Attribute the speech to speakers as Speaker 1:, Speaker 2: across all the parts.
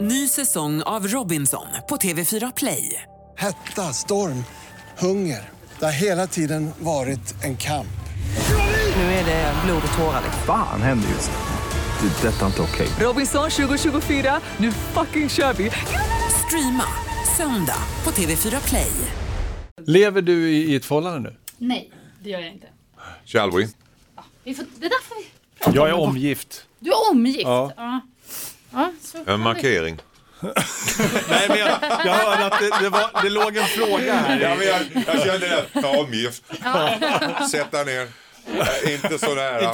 Speaker 1: Ny säsong av Robinson på TV4 Play.
Speaker 2: Hetta, storm, hunger. Det har hela tiden varit en kamp.
Speaker 1: Nu är det blod och tårar. liksom.
Speaker 3: Fan händer just nu. Det. är Detta är inte okej.
Speaker 1: Robinson 2024, nu fucking kör vi! Streama söndag på TV4 Play.
Speaker 4: Lever du i, i ett förhållande nu?
Speaker 5: Nej, det gör jag inte.
Speaker 6: Shall we?
Speaker 5: Vi får, det är därför vi pratar
Speaker 4: Jag är
Speaker 5: om det.
Speaker 4: omgift.
Speaker 5: Du är omgift?
Speaker 4: Ja.
Speaker 5: Ja. Ja så
Speaker 6: En markering.
Speaker 4: Nej, men jag, jag hörde att det, det, var, det låg en fråga här.
Speaker 6: Ja, men jag, jag kände det. Avgift. Sätta ner. Äh, Inte så nära.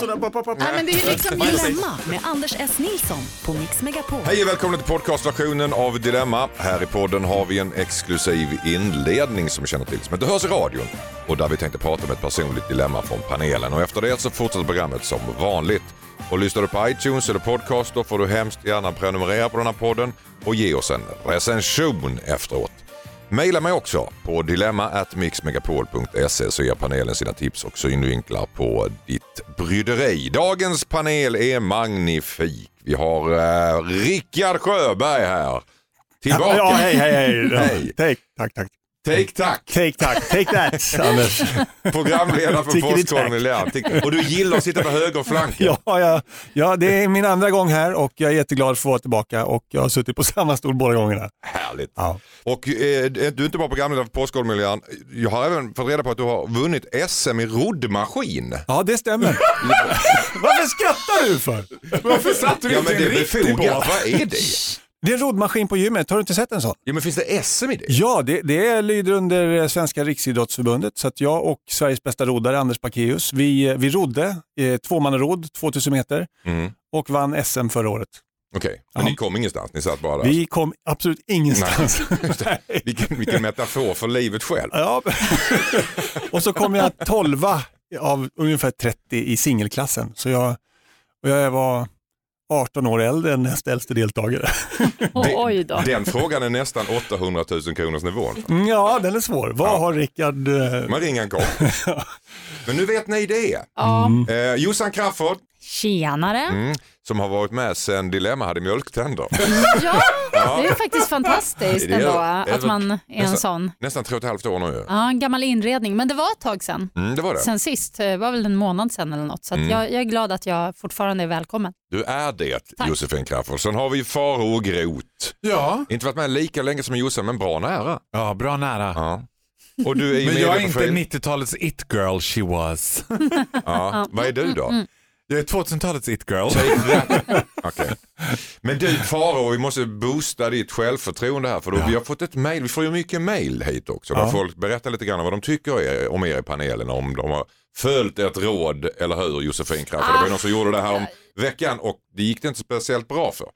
Speaker 5: Nej, men det är liksom
Speaker 7: Dilemma med Anders S. Nilsson på Mix Megapol.
Speaker 6: Hej och välkomna till podcastversionen av Dilemma. Här i podden har vi en exklusiv inledning som vi känner till som inte hörs i radion. Och där vi tänkte prata om ett personligt dilemma från panelen. Och efter det så fortsätter programmet som vanligt. Och lyssnar du på iTunes eller podcast då får du hemskt gärna prenumerera på den här podden och ge oss en recension efteråt. Maila mig också på dilemma@mixmegapol.se så ger panelen sina tips och synvinklar på ditt bryderi. Dagens panel är magnifik. Vi har uh, Rickard Sjöberg här. Tillbaka.
Speaker 4: Ja, hej, hej, hej.
Speaker 6: Hej.
Speaker 4: Take, tack, tack.
Speaker 6: Take tack.
Speaker 4: Take, tack. Take that, Anders.
Speaker 6: Programledare för. Tick- Och du gillar att sitta på högerflanken.
Speaker 4: Ja, ja, ja, det är min andra gång här och jag är jätteglad för att få vara tillbaka och jag har suttit på samma stol båda gångerna.
Speaker 6: Härligt.
Speaker 4: Ja.
Speaker 6: Och eh, du är inte bara programledare för Postkodmiljön. Jag har även fått reda på att du har vunnit SM i roddmaskin.
Speaker 4: Ja, det stämmer. Varför skrattar du för?
Speaker 3: Varför satt du
Speaker 6: Ja
Speaker 3: inte
Speaker 6: men
Speaker 3: i
Speaker 6: det
Speaker 3: en
Speaker 6: är
Speaker 3: riktig båt?
Speaker 6: Vad är det?
Speaker 4: Det är en roddmaskin på gymmet, har du inte sett en sån?
Speaker 6: Ja men finns det SM i det?
Speaker 4: Ja, det, det lyder under eh, Svenska Riksidrottsförbundet. Så att jag och Sveriges bästa roddare Anders Backeus, vi, eh, vi rodde eh, tvåmannarodd 2000 meter
Speaker 6: Mm.
Speaker 4: och vann SM förra året.
Speaker 6: Okej, men
Speaker 4: Ja.
Speaker 6: ni kom ingenstans, ni satt bara där.
Speaker 4: Vi kom absolut ingenstans.
Speaker 6: Vilken, vilken metafor för livet själv.
Speaker 4: Ja. och så kom jag tolva av ungefär 30 i singelklassen. Så jag, och jag var 18 år äldre än näst äldste deltagare.
Speaker 5: Oj då.
Speaker 6: Den frågan är nästan 800 000 kronors nivån.
Speaker 4: Mm, Ja, den är svår. Vad
Speaker 6: Ja.
Speaker 4: har Rickard... eh,
Speaker 6: Man ringer en kompis. Men nu vet ni det.
Speaker 5: Ja.
Speaker 6: Eh, Jossan Crafoord,
Speaker 5: Tjenare.
Speaker 6: mm, som har varit med sen Dilemma hade mjölktänder.
Speaker 5: Ja, det är faktiskt fantastiskt ändå
Speaker 6: är
Speaker 5: att man är en
Speaker 6: nästan-
Speaker 5: sån.
Speaker 6: Nästan tre och ett halvt år nu.
Speaker 5: Ja, en gammal inredning. Men det var ett tag sedan.
Speaker 6: Mm, det var det.
Speaker 5: Sen sist, det var väl en månad sedan eller något. Så att
Speaker 6: Mm.
Speaker 5: jag, jag är glad att jag fortfarande är välkommen.
Speaker 6: Du är det,
Speaker 5: Tack.
Speaker 6: Josefin Crafoord. Sen har vi Faro Groth.
Speaker 3: Ja.
Speaker 6: Inte varit med lika länge som Jossan, men bra nära.
Speaker 3: ja, bra nära.
Speaker 6: Ja. Och du är ju
Speaker 3: Men jag är inte
Speaker 6: film.
Speaker 3: 90-talets it-girl she was.
Speaker 6: Ja. Vad är du då?
Speaker 3: Jag är 2000-talets it-girl.
Speaker 6: Okej. Men du Faro, vi måste boosta ditt självförtroende här för då, vi har fått ett mail, vi får ju mycket mail hit också där
Speaker 4: Ja.
Speaker 6: folk berättar lite grann vad de tycker er- om er i panelen, om de har följt ett råd, eller hur Josefin Crafoord? Det var ju någon som gjorde det här om veckan och det gick det inte speciellt bra för.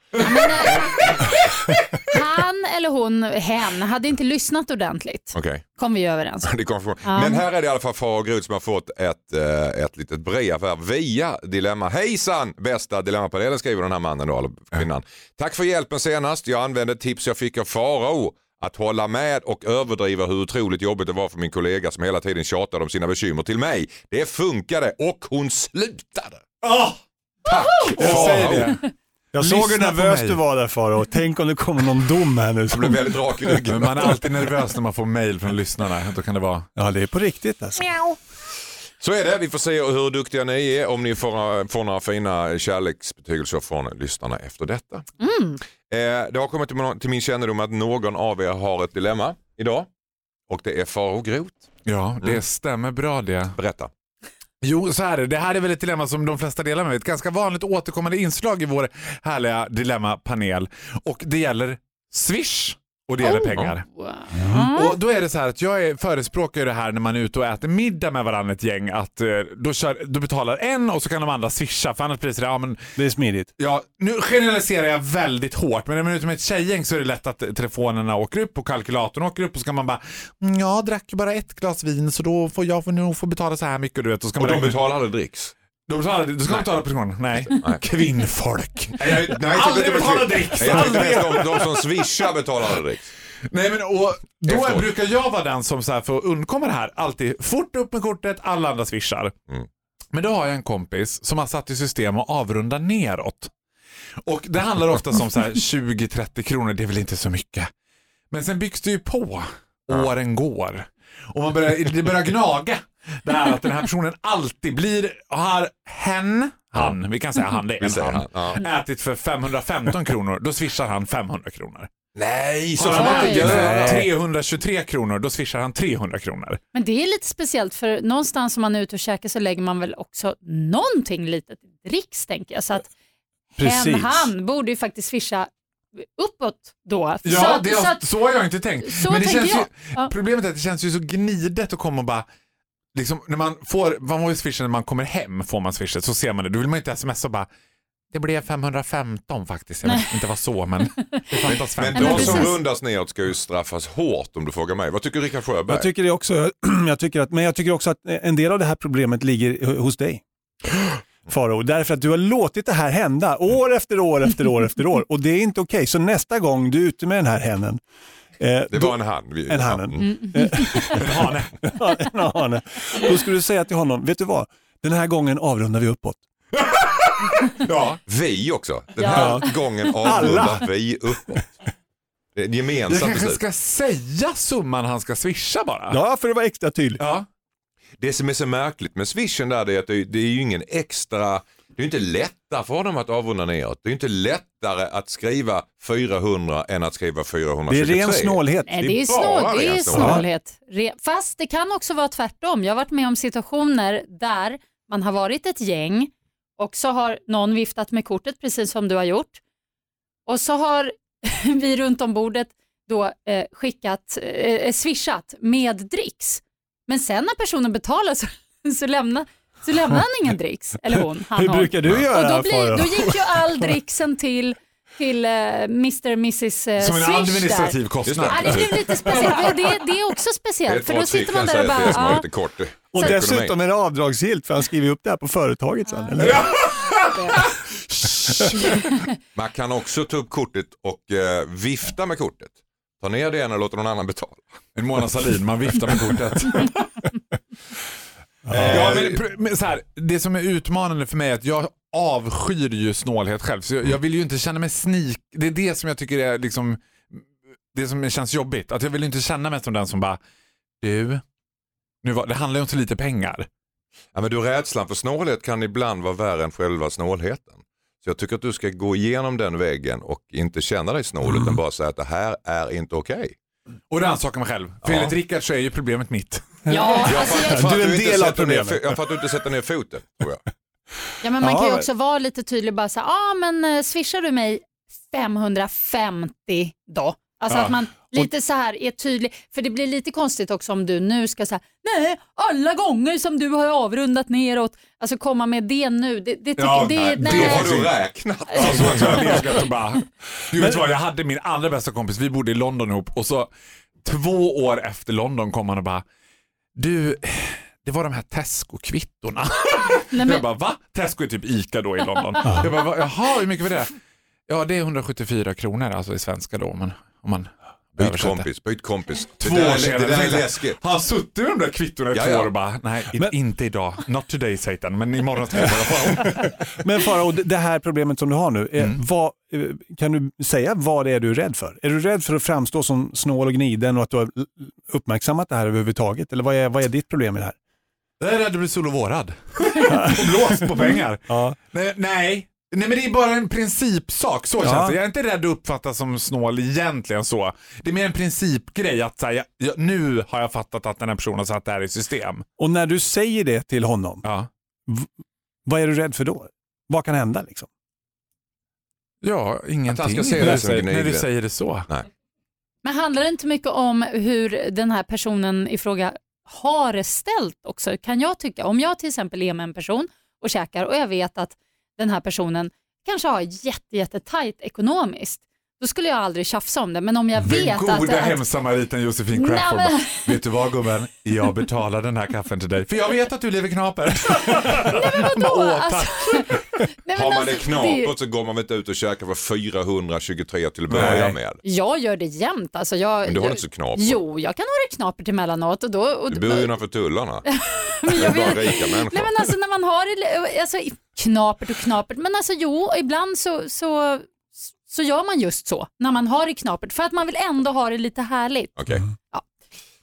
Speaker 5: Han eller hon, hen, hade inte lyssnat ordentligt.
Speaker 6: Okej.
Speaker 5: Kom vi överens om.
Speaker 6: Det kom från.
Speaker 5: Ja.
Speaker 6: Men här är det i alla fall Faro Groth som har fått ett, eh, ett litet brev här via Dilemma. Hejsan bästa Dilemmapanelen skriver den här mannen då, eller kvinnan. Tack för hjälpen senast. Jag använde ett tips jag fick av Farao att hålla med och överdriva hur otroligt jobbigt det var för min kollega som hela tiden tjatade om sina bekymmer till mig. Det funkade och hon slutade. Tack!
Speaker 3: Jag säger det.
Speaker 4: Jag såg hur
Speaker 3: Lyssna
Speaker 4: nervös du var där Farao. Tänk om det kommer någon dom här nu.
Speaker 6: Jag blev väldigt rak i
Speaker 3: Men
Speaker 6: ryggen.
Speaker 3: man är alltid nervös när man får mail från lyssnarna. Då kan det vara...
Speaker 4: Ja, det är på riktigt alltså.
Speaker 6: Så är det. Vi får se hur duktiga ni är. Om ni får, får några fina kärleksbetygelser från lyssnarna efter detta. Eh, det har kommit till, min- till min kännedom att någon av er har ett dilemma idag. Och det är Faro Groth.
Speaker 3: Ja, det
Speaker 6: Mm.
Speaker 3: stämmer bra det.
Speaker 6: Berätta.
Speaker 3: Jo, så här är det. Det här är väl ett dilemma som de flesta delar med. Ett ganska vanligt återkommande inslag i vår härliga dilemmapanel. Och det gäller Swish och det gäller pengar.
Speaker 5: Wow.
Speaker 3: Och då är det så här att jag är förespråkar det här när man är ute och äter middag med varandra ett gäng att eh, då, kör, då betalar en och så kan de andra swisha för annars blir det så där, ja men
Speaker 4: Det är smidigt.
Speaker 3: Ja, nu generaliserar jag väldigt hårt, men när man är ute med ett tjejgäng så är det lätt att telefonerna åker upp och kalkylatorn åker upp och så kan man bara "Mm, jag drack ju bara ett glas vin så då får jag får nog få betala så här mycket. Du vet, då ska
Speaker 6: Och
Speaker 3: man
Speaker 6: de betalar aldrig dricks.
Speaker 3: De betalar, du ska betala per krona? Nej. Kvinnfolk.
Speaker 6: Nej, jag, nej, jag
Speaker 3: Aldrig betala dricks, aldrig.
Speaker 6: de, de som swishar betalar aldrig dricks.
Speaker 3: Nej men och då
Speaker 6: Efteråt.
Speaker 3: brukar jag vara den som så här för att undkomma det här alltid fort upp med kortet, alla andra swishar.
Speaker 6: Mm.
Speaker 3: Men då har jag en kompis som har satt i system att avrunda neråt. Och det handlar ofta om så här 20-30 kronor, det är väl inte så mycket. Men sen byggs det ju på, åren går. Och man börjar, det börjar gnaga. Det här att den här personen alltid blir, har hen, han, vi kan säga han, det är en han,
Speaker 6: han,
Speaker 3: ätit för 515 kronor, då swishar han 500 kronor.
Speaker 6: Nej, så
Speaker 3: Så
Speaker 6: får man
Speaker 5: Nej.
Speaker 6: inte göra.
Speaker 3: 323 kronor, då swishar han 300 kronor.
Speaker 5: Men det är lite speciellt för någonstans om man är ute och käkar så lägger man väl också någonting litet i dricks tänker jag. Så att
Speaker 4: Precis.
Speaker 5: hen, han borde ju faktiskt swisha uppåt då.
Speaker 3: Ja,
Speaker 5: så,
Speaker 3: det,
Speaker 5: så att,
Speaker 3: så har jag inte tänkt.
Speaker 5: så
Speaker 3: Men det känns ju,
Speaker 5: jag. Ja.
Speaker 3: Problemet är att det känns ju så gnidet att komma och bara Liksom, när man får, man får ju swisha när man kommer hem, får man swisha, så ser man det. Då vill man inte smsa och bara det blev 515 faktiskt. Jag vet inte vad så, men det fattas
Speaker 6: Men
Speaker 3: 15.
Speaker 5: men
Speaker 6: de som rundas neråt ska ju straffas hårt om du frågar mig. Vad tycker Rickard Sjöberg?
Speaker 4: Jag tycker det också, jag tycker att, men jag tycker också att en del av det här problemet ligger hos dig. Faro, därför att du har låtit det här hända år efter år efter år efter år och det är inte okej. Så nästa gång du är ute med den här hennen, eh,
Speaker 6: Det
Speaker 4: då-
Speaker 6: var en han. Vi-
Speaker 4: En hanen.
Speaker 6: Mm.
Speaker 3: En hane.
Speaker 4: Ja, en hane. Då skulle du säga till honom, vet du vad? Den här gången avrundar vi uppåt.
Speaker 3: Ja.
Speaker 6: Vi också. Den
Speaker 5: Ja.
Speaker 6: här gången avrundar vi uppåt. Det är ett
Speaker 3: Jag
Speaker 6: gemensamt
Speaker 3: kanske
Speaker 6: beslut.
Speaker 3: ska säga summan han ska swisha bara.
Speaker 4: Ja, för att vara extra tydlig.
Speaker 3: Ja.
Speaker 6: Det som är så märkligt med swishen där det är att det, det är ju ingen extra, det är inte lättare för honom att avrunda neråt. Det är inte lättare att skriva 400 än att skriva
Speaker 4: Det
Speaker 6: 423.
Speaker 4: är ren snålhet.
Speaker 5: Nej,
Speaker 6: Det
Speaker 5: det
Speaker 6: är
Speaker 5: snål, det är
Speaker 6: snålhet.
Speaker 5: Fast det kan också vara tvärtom. Jag har varit med om situationer där man har varit ett gäng och så har någon viftat med kortet precis som du har gjort. Och så har vi runt om bordet då eh, skickat, eh, swishat med dricks. Men sen när personen betalar så, så, lämnar, så lämnar han ingen dricks. Eller hon. Han,
Speaker 4: Hur
Speaker 5: hon.
Speaker 4: brukar du
Speaker 5: Och
Speaker 4: göra
Speaker 5: då, blir, då gick ju all dricksen till, till eh, Mr. Mrs. Eh,
Speaker 3: Som en
Speaker 5: Swish där.
Speaker 3: administrativ kostnad.
Speaker 5: Ja, det blev lite speciellt. Det, det är också
Speaker 6: Det är
Speaker 5: speciellt. För då sitter man där och bara,
Speaker 6: lite kort
Speaker 4: Och dessutom är det avdragsgillt för han skriver upp det här på företaget sen. Eller?
Speaker 6: Man kan också ta upp kortet och eh, vifta med kortet. Ta ner det igen och låta någon annan betala.
Speaker 3: En Mona Sahlin, man viftar med kortet. ja, men, men så här, det som är utmanande för mig är att jag avskyr ju snålhet själv. Så jag, jag vill ju inte känna mig sneak. Det är det som jag tycker är liksom det som känns jobbigt. Att jag vill inte känna mig som den som bara, du, nu var, det handlar ju om så lite pengar.
Speaker 6: Ja, men du, rädslan för snålhet kan ibland vara värre än själva snålheten. Så jag tycker att du ska gå igenom den väggen och inte känna dig snål utan bara säga att det här är inte okej.
Speaker 3: Och rannsaka mig själv. För
Speaker 6: Ja.
Speaker 3: enligt Rickard så är ju problemet mitt.
Speaker 5: Ja,
Speaker 6: Ja,
Speaker 5: alltså, jag,
Speaker 4: Du är en del av problemet.
Speaker 6: ja, för att du inte sätter ner foten. Tror jag.
Speaker 5: ja, men man kan ju
Speaker 4: Ja.
Speaker 5: också vara lite tydlig bara säga, ah, men eh, swishar du mig 550 då? Alltså
Speaker 3: Ja.
Speaker 5: att man lite så här är tydlig, för det blir lite konstigt också om du nu ska säga, nej, alla gånger som du har avrundat neråt, alltså komma med det nu, det, det
Speaker 3: Ja,
Speaker 5: det,
Speaker 3: nej,
Speaker 5: nej,
Speaker 3: det
Speaker 6: har du räknat.
Speaker 3: Alltså, jag bara, du vet vad, jag hade min allra bästa kompis, vi bodde i London ihop och så två år efter London kom han och bara, du, det var de här Tesco-kvittorna.
Speaker 5: nej,
Speaker 3: Jag
Speaker 5: men,
Speaker 3: bara, va? Tesco är typ ICA då i London. Jag bara, "Va- jaha, hur mycket var det? Ja, det är 174 kronor alltså i svenska då, men om man
Speaker 6: Byt kompis, byt kompis.
Speaker 3: Två år senare.
Speaker 6: det där är läskigt.
Speaker 3: Har han suttit med de där kvittorna i
Speaker 6: Ja,
Speaker 3: två år och bara, nej,
Speaker 4: Men-
Speaker 3: inte idag. Not today Satan, men imorgon ska jag på.
Speaker 4: Men Farao, det här problemet som du har nu, eh,
Speaker 3: Mm.
Speaker 4: vad, eh, kan du säga vad det är du är rädd för? Är du rädd för att framstå som snål och gniden och att du har uppmärksammat det här överhuvudtaget? Eller vad är, vad är ditt problem med det här?
Speaker 3: Jag är rädd att bli sol och vårad. och blåst på pengar.
Speaker 4: Ja.
Speaker 3: Nej, nej. Nej men det är bara en principsak, så
Speaker 4: Ja.
Speaker 3: känns det. Jag är inte rädd att uppfattas som snål egentligen så. Det är mer en principgrej att säga, jag, nu har jag fattat att den här personen har satt det här i system.
Speaker 4: Och när du säger det till honom,
Speaker 3: Ja,
Speaker 4: vad är du rädd för då? Vad kan hända? Liksom?
Speaker 3: ja ingenting.
Speaker 6: Att han ska dig
Speaker 3: du
Speaker 6: som
Speaker 3: säger, när du säger det så.
Speaker 5: men handlar det inte mycket om hur den här personen i fråga har det ställt också, kan jag tycka. Om jag till exempel är med en person och käkar och jag vet att den här personen kanske har jätte, jätte ekonomiskt, då skulle jag aldrig tjafsa om det. Men om jag
Speaker 3: Den
Speaker 5: vet
Speaker 3: goda
Speaker 5: att... att
Speaker 3: hemsamariten Josefin
Speaker 5: Nej,
Speaker 3: Crafoord.
Speaker 5: men-
Speaker 3: Vet du vad gubben? Jag betalar den här kaffen till dig. För jag vet att du lever knaper.
Speaker 5: Vadå?
Speaker 3: Åh, tack.
Speaker 5: Alltså, nej, men
Speaker 6: Har man
Speaker 5: alltså,
Speaker 6: det
Speaker 5: är ju-
Speaker 6: knapert så går man väl inte ut och käkar för 423 till att börja
Speaker 3: Nej.
Speaker 6: med.
Speaker 5: Jag gör det jämt. Alltså jag,
Speaker 6: Men du har
Speaker 5: jag,
Speaker 6: inte så knapert.
Speaker 5: Jo, jag kan ha det knapert emellanåt. Och då, och,
Speaker 6: Du bor ju innanför tullarna.
Speaker 5: men jag
Speaker 6: bara rika människor.
Speaker 5: Nej men alltså när man har det, alltså, knapert och knapert, men alltså jo, ibland så, så, så gör man just så när man har det knapert för att man vill ändå ha det lite härligt.
Speaker 6: Okej.
Speaker 5: Ja.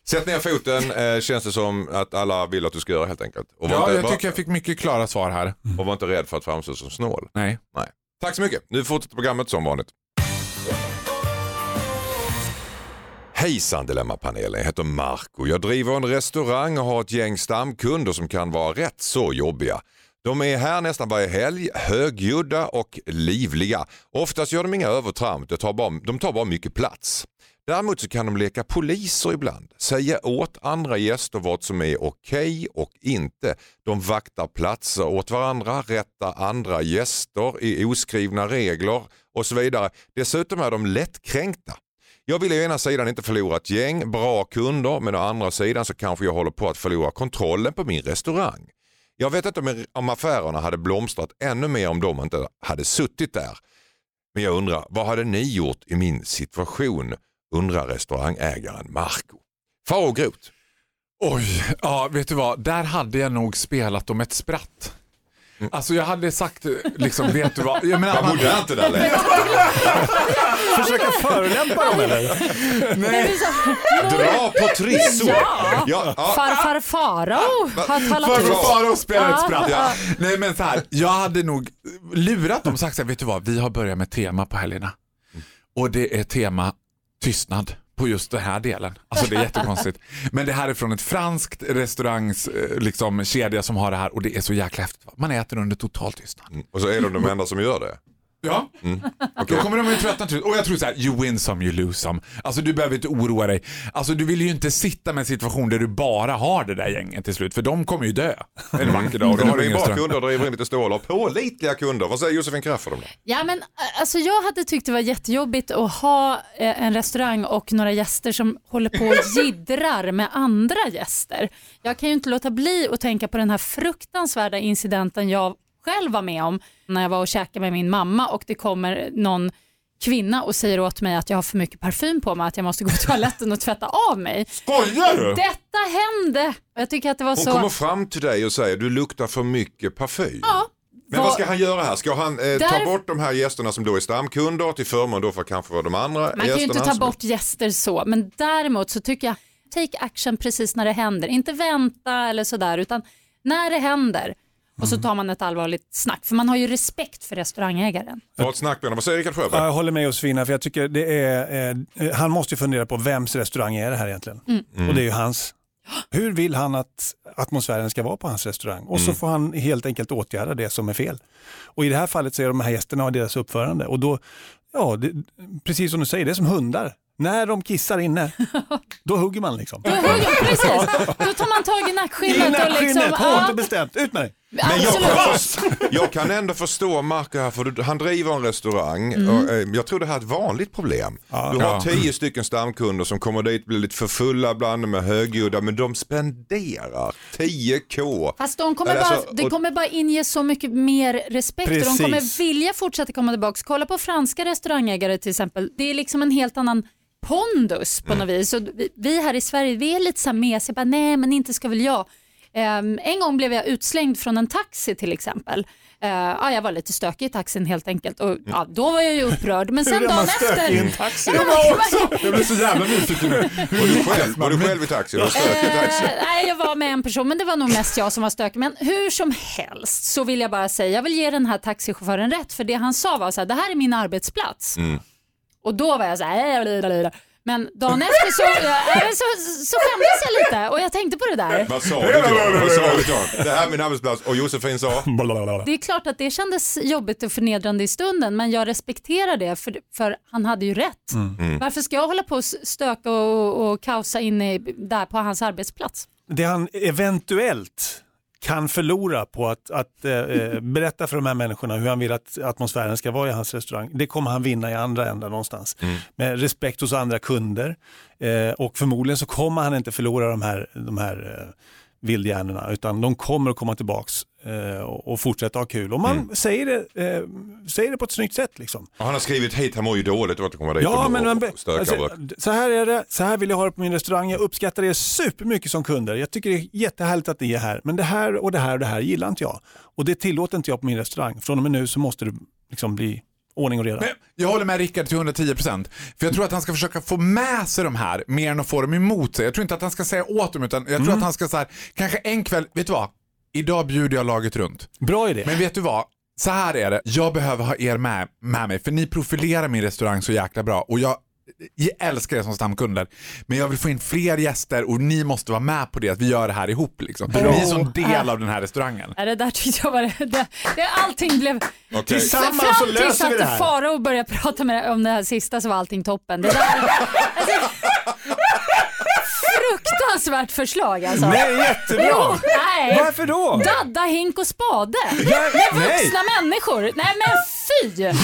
Speaker 6: Sätt ner foten, eh, känns det som att alla vill att du ska göra helt enkelt. Och
Speaker 3: Ja,
Speaker 6: inte,
Speaker 3: jag
Speaker 6: var,
Speaker 3: tycker jag fick mycket klara svar här.
Speaker 6: och var inte rädd för att framstå som snål.
Speaker 3: Nej.
Speaker 6: Nej. Tack så mycket. Nu fortsätter programmet som vanligt. Hejsan Dilemmapanelen, jag heter Marco. Jag driver en restaurang och har ett gäng stamkunder som kan vara rätt så jobbiga. De är här nästan varje helg, högljudda och livliga. Oftast gör de inga övertramp, de tar bara, de tar bara mycket plats. Däremot så kan de leka poliser ibland, säga åt andra gäster vad som är okej och inte. De vaktar platser åt varandra, rättar andra gäster i oskrivna regler och så vidare. Dessutom är de lättkränkta. Jag vill å ena sidan inte förlora ett gäng bra kunder men å andra sidan så kanske jag håller på att förlora kontrollen på min restaurang. Jag vet inte om, om affärerna hade blomstrat ännu mer om de inte hade suttit där. Men jag undrar, vad hade ni gjort i min situation? Undrar restaurangägaren Marco. Faro Groth.
Speaker 3: Oj, ja vet du vad, där hade jag nog spelat om ett spratt. Alltså jag hade sagt, liksom, vet du vad, jag menar, man,
Speaker 6: modernt det där lät.
Speaker 4: Försöka förolämpa dem eller?
Speaker 3: nej,
Speaker 6: Dra på trissor.
Speaker 5: Ja.
Speaker 6: Ja, ja.
Speaker 5: Farfar Farao har talat
Speaker 3: Farfar. Farao spelar ett spratt.
Speaker 5: ja.
Speaker 3: Nej men så här, jag hade nog lurat dem och sagt så här, vet du vad, vi har börjat med tema på helgerna. Och det är tema tystnad på just den här delen. Alltså det är jättekonstigt. Men det här är från ett franskt restaurangs eh, liksom, kedja som har det här och det är så jäkla häftigt. Man äter under total tystnad.
Speaker 6: Och så är de de enda som gör det.
Speaker 3: Ja,
Speaker 6: Okej.
Speaker 3: då kommer de ju tröttna till Och jag tror så här, you win some, you lose some. Alltså du behöver inte oroa dig. Alltså du vill ju inte sitta med en situation där du bara har det där gänget till slut, för de kommer ju dö en vacker dag.
Speaker 6: har
Speaker 3: du
Speaker 6: ni
Speaker 3: ingen
Speaker 6: bra kunder, driver in lite stålar och pålitliga kunder. Vad säger Josefin Crafoord om det?
Speaker 5: Ja, men, alltså, jag hade tyckt det var jättejobbigt att ha eh, en restaurang och några gäster som håller på och jiddrar med andra gäster. Jag kan ju inte låta bli att tänka på den här fruktansvärda incidenten jag själv var med om när jag var och käkade med min mamma och det kommer någon kvinna och säger åt mig att jag har för mycket parfym på mig, att jag måste gå på toaletten och tvätta av mig.
Speaker 3: Skojar du?
Speaker 5: Detta hände! Jag tycker att det var
Speaker 6: Hon
Speaker 5: så...
Speaker 6: kommer fram till dig och säger du luktar för mycket parfym.
Speaker 5: Ja,
Speaker 6: Men vad ska han göra här? Ska han eh, ta
Speaker 5: Där-
Speaker 6: bort de här gästerna som då är stamkunder till förmån då för kanske för de andra
Speaker 5: Man kan
Speaker 6: gästerna?
Speaker 5: ju inte ta bort gäster så, men däremot så tycker jag take action precis när det händer. Inte vänta eller sådär, utan när det händer. Och så tar man ett allvarligt snack, för man har ju respekt för restaurangägaren.
Speaker 6: Ta ett snack med honom. Vad säger Rickard Sjöberg?
Speaker 4: Ja, jag håller med Josefina, för jag tycker det är, eh, han måste ju fundera på vems restaurang är det här egentligen? Och det är ju hans. Hur vill han att atmosfären ska vara på hans restaurang? Och så får han helt enkelt åtgärda det som är fel. Och i det här fallet så är de här gästerna och deras uppförande. Och då, ja, det, precis som du säger, det är som hundar. När de kissar inne, då hugger man liksom.
Speaker 5: Då, hugger- precis, då tar man tag i
Speaker 4: I
Speaker 5: nackskinnet och liksom...
Speaker 4: nackskinnet, hårt och bestämt, ut med dig.
Speaker 6: Men jag kan, jag kan ändå förstå Marco här, för han driver en restaurang.
Speaker 5: Mm.
Speaker 6: Och, eh, jag tror det här är ett vanligt problem. du har
Speaker 3: Ja.
Speaker 6: tio stycken stamkunder som kommer dit, blir lite för fulla ibland med högljudda, men de spenderar 10k.
Speaker 5: Fast de kommer
Speaker 6: Eller
Speaker 5: bara,
Speaker 6: alltså,
Speaker 5: det
Speaker 6: och-
Speaker 5: kommer bara inge så mycket mer respekt och de
Speaker 4: Precis.
Speaker 5: kommer vilja fortsätta komma tillbaka. Kolla på franska restaurangägare till exempel. Det är liksom en helt annan pondus på något vis. Och vi, vi här i Sverige vi är lite så här mesiga, bara, nej men inte ska väl jag. Ehm, en gång blev jag utslängd från en taxi till exempel. Uh, ja, jag var lite stökig i taxin helt enkelt och ja, då var jag ju upprörd. Men sen
Speaker 4: Hur är man
Speaker 5: dagen
Speaker 4: stökig
Speaker 5: efter...
Speaker 4: i en taxi?
Speaker 5: Ja, men-
Speaker 3: Jag blir så jävla nyfiken nu.
Speaker 6: Var du själv, var du själv i taxi? Var i taxi?
Speaker 5: Nej, jag var med en person, men det var nog mest jag som var stökig. Men hur som helst så vill jag bara säga, jag vill ge den här taxichauffören rätt, för det han sa var så här, det här är min arbetsplats.
Speaker 6: Mm.
Speaker 5: Och då var jag så här, "Äh, blablabla." Men dagen efter så, äh, så, så skämdes jag lite och jag tänkte på det där.
Speaker 6: Vad sa du? Vad sa honom? Det här är min arbetsplats och Josefin sa?
Speaker 5: Det är klart att det kändes jobbigt och förnedrande i stunden, men jag respekterar det för, för han hade ju rätt.
Speaker 6: Mm.
Speaker 5: Varför ska jag hålla på och stöka och, och kaosa inne i- där på hans arbetsplats?
Speaker 4: Det han eventuellt kan förlora på att, att eh, eh, berätta för de här människorna hur han vill att atmosfären ska vara i hans restaurang. Det kommer han vinna i andra ändar någonstans. Med respekt hos andra kunder eh, och förmodligen så kommer han inte förlora de här, de här eh, vildhjärnorna utan de kommer att komma tillbaks och, och fortsätta ha kul. Och man säger, det, eh, säger det på ett snyggt sätt. Liksom.
Speaker 6: Han har skrivit hit, han mår ju dåligt att komma dit
Speaker 4: Ja, men man, alltså, så här är det, så här vill jag ha det på min restaurang. Jag uppskattar er supermycket som kunder. Jag tycker det är jättehärligt att ni är här. Men det här och det här och det här gillar inte jag. Och det tillåter inte jag på min restaurang. Från och med nu så måste det liksom bli ordning och reda.
Speaker 3: Men jag håller med Rickard till 110%. För jag tror att han ska försöka få med sig de här mer än att få dem emot sig. Jag tror inte att han ska säga åt dem utan jag tror att han ska så här, kanske en kväll, vet du vad? Idag bjuder jag laget runt.
Speaker 4: Bra idé.
Speaker 3: Men vet du vad? Så här är det, jag behöver ha er med, med mig för ni profilerar min restaurang så jäkla bra och jag, jag älskar er som stamkunder. Men jag vill få in fler gäster och ni måste vara med på det, att vi gör det här ihop. Liksom. Ni är som del av den här restaurangen.
Speaker 5: Ja, Det där tyckte jag var det, det, det allting blev...
Speaker 6: Okej.
Speaker 4: Tillsammans så
Speaker 5: Fram tills
Speaker 4: löser vi det
Speaker 5: att
Speaker 4: här.
Speaker 5: Farao började prata med, om det här sista så var allting toppen. Det där, alltså, fruktansvärt förslag alltså.
Speaker 4: Nej, jättebra.
Speaker 5: Jo, nej.
Speaker 4: Varför då?
Speaker 5: Dadda, hink och spade.
Speaker 4: Ja,
Speaker 5: Med
Speaker 4: nej.
Speaker 5: vuxna människor. Nej men fy!
Speaker 4: Bjud,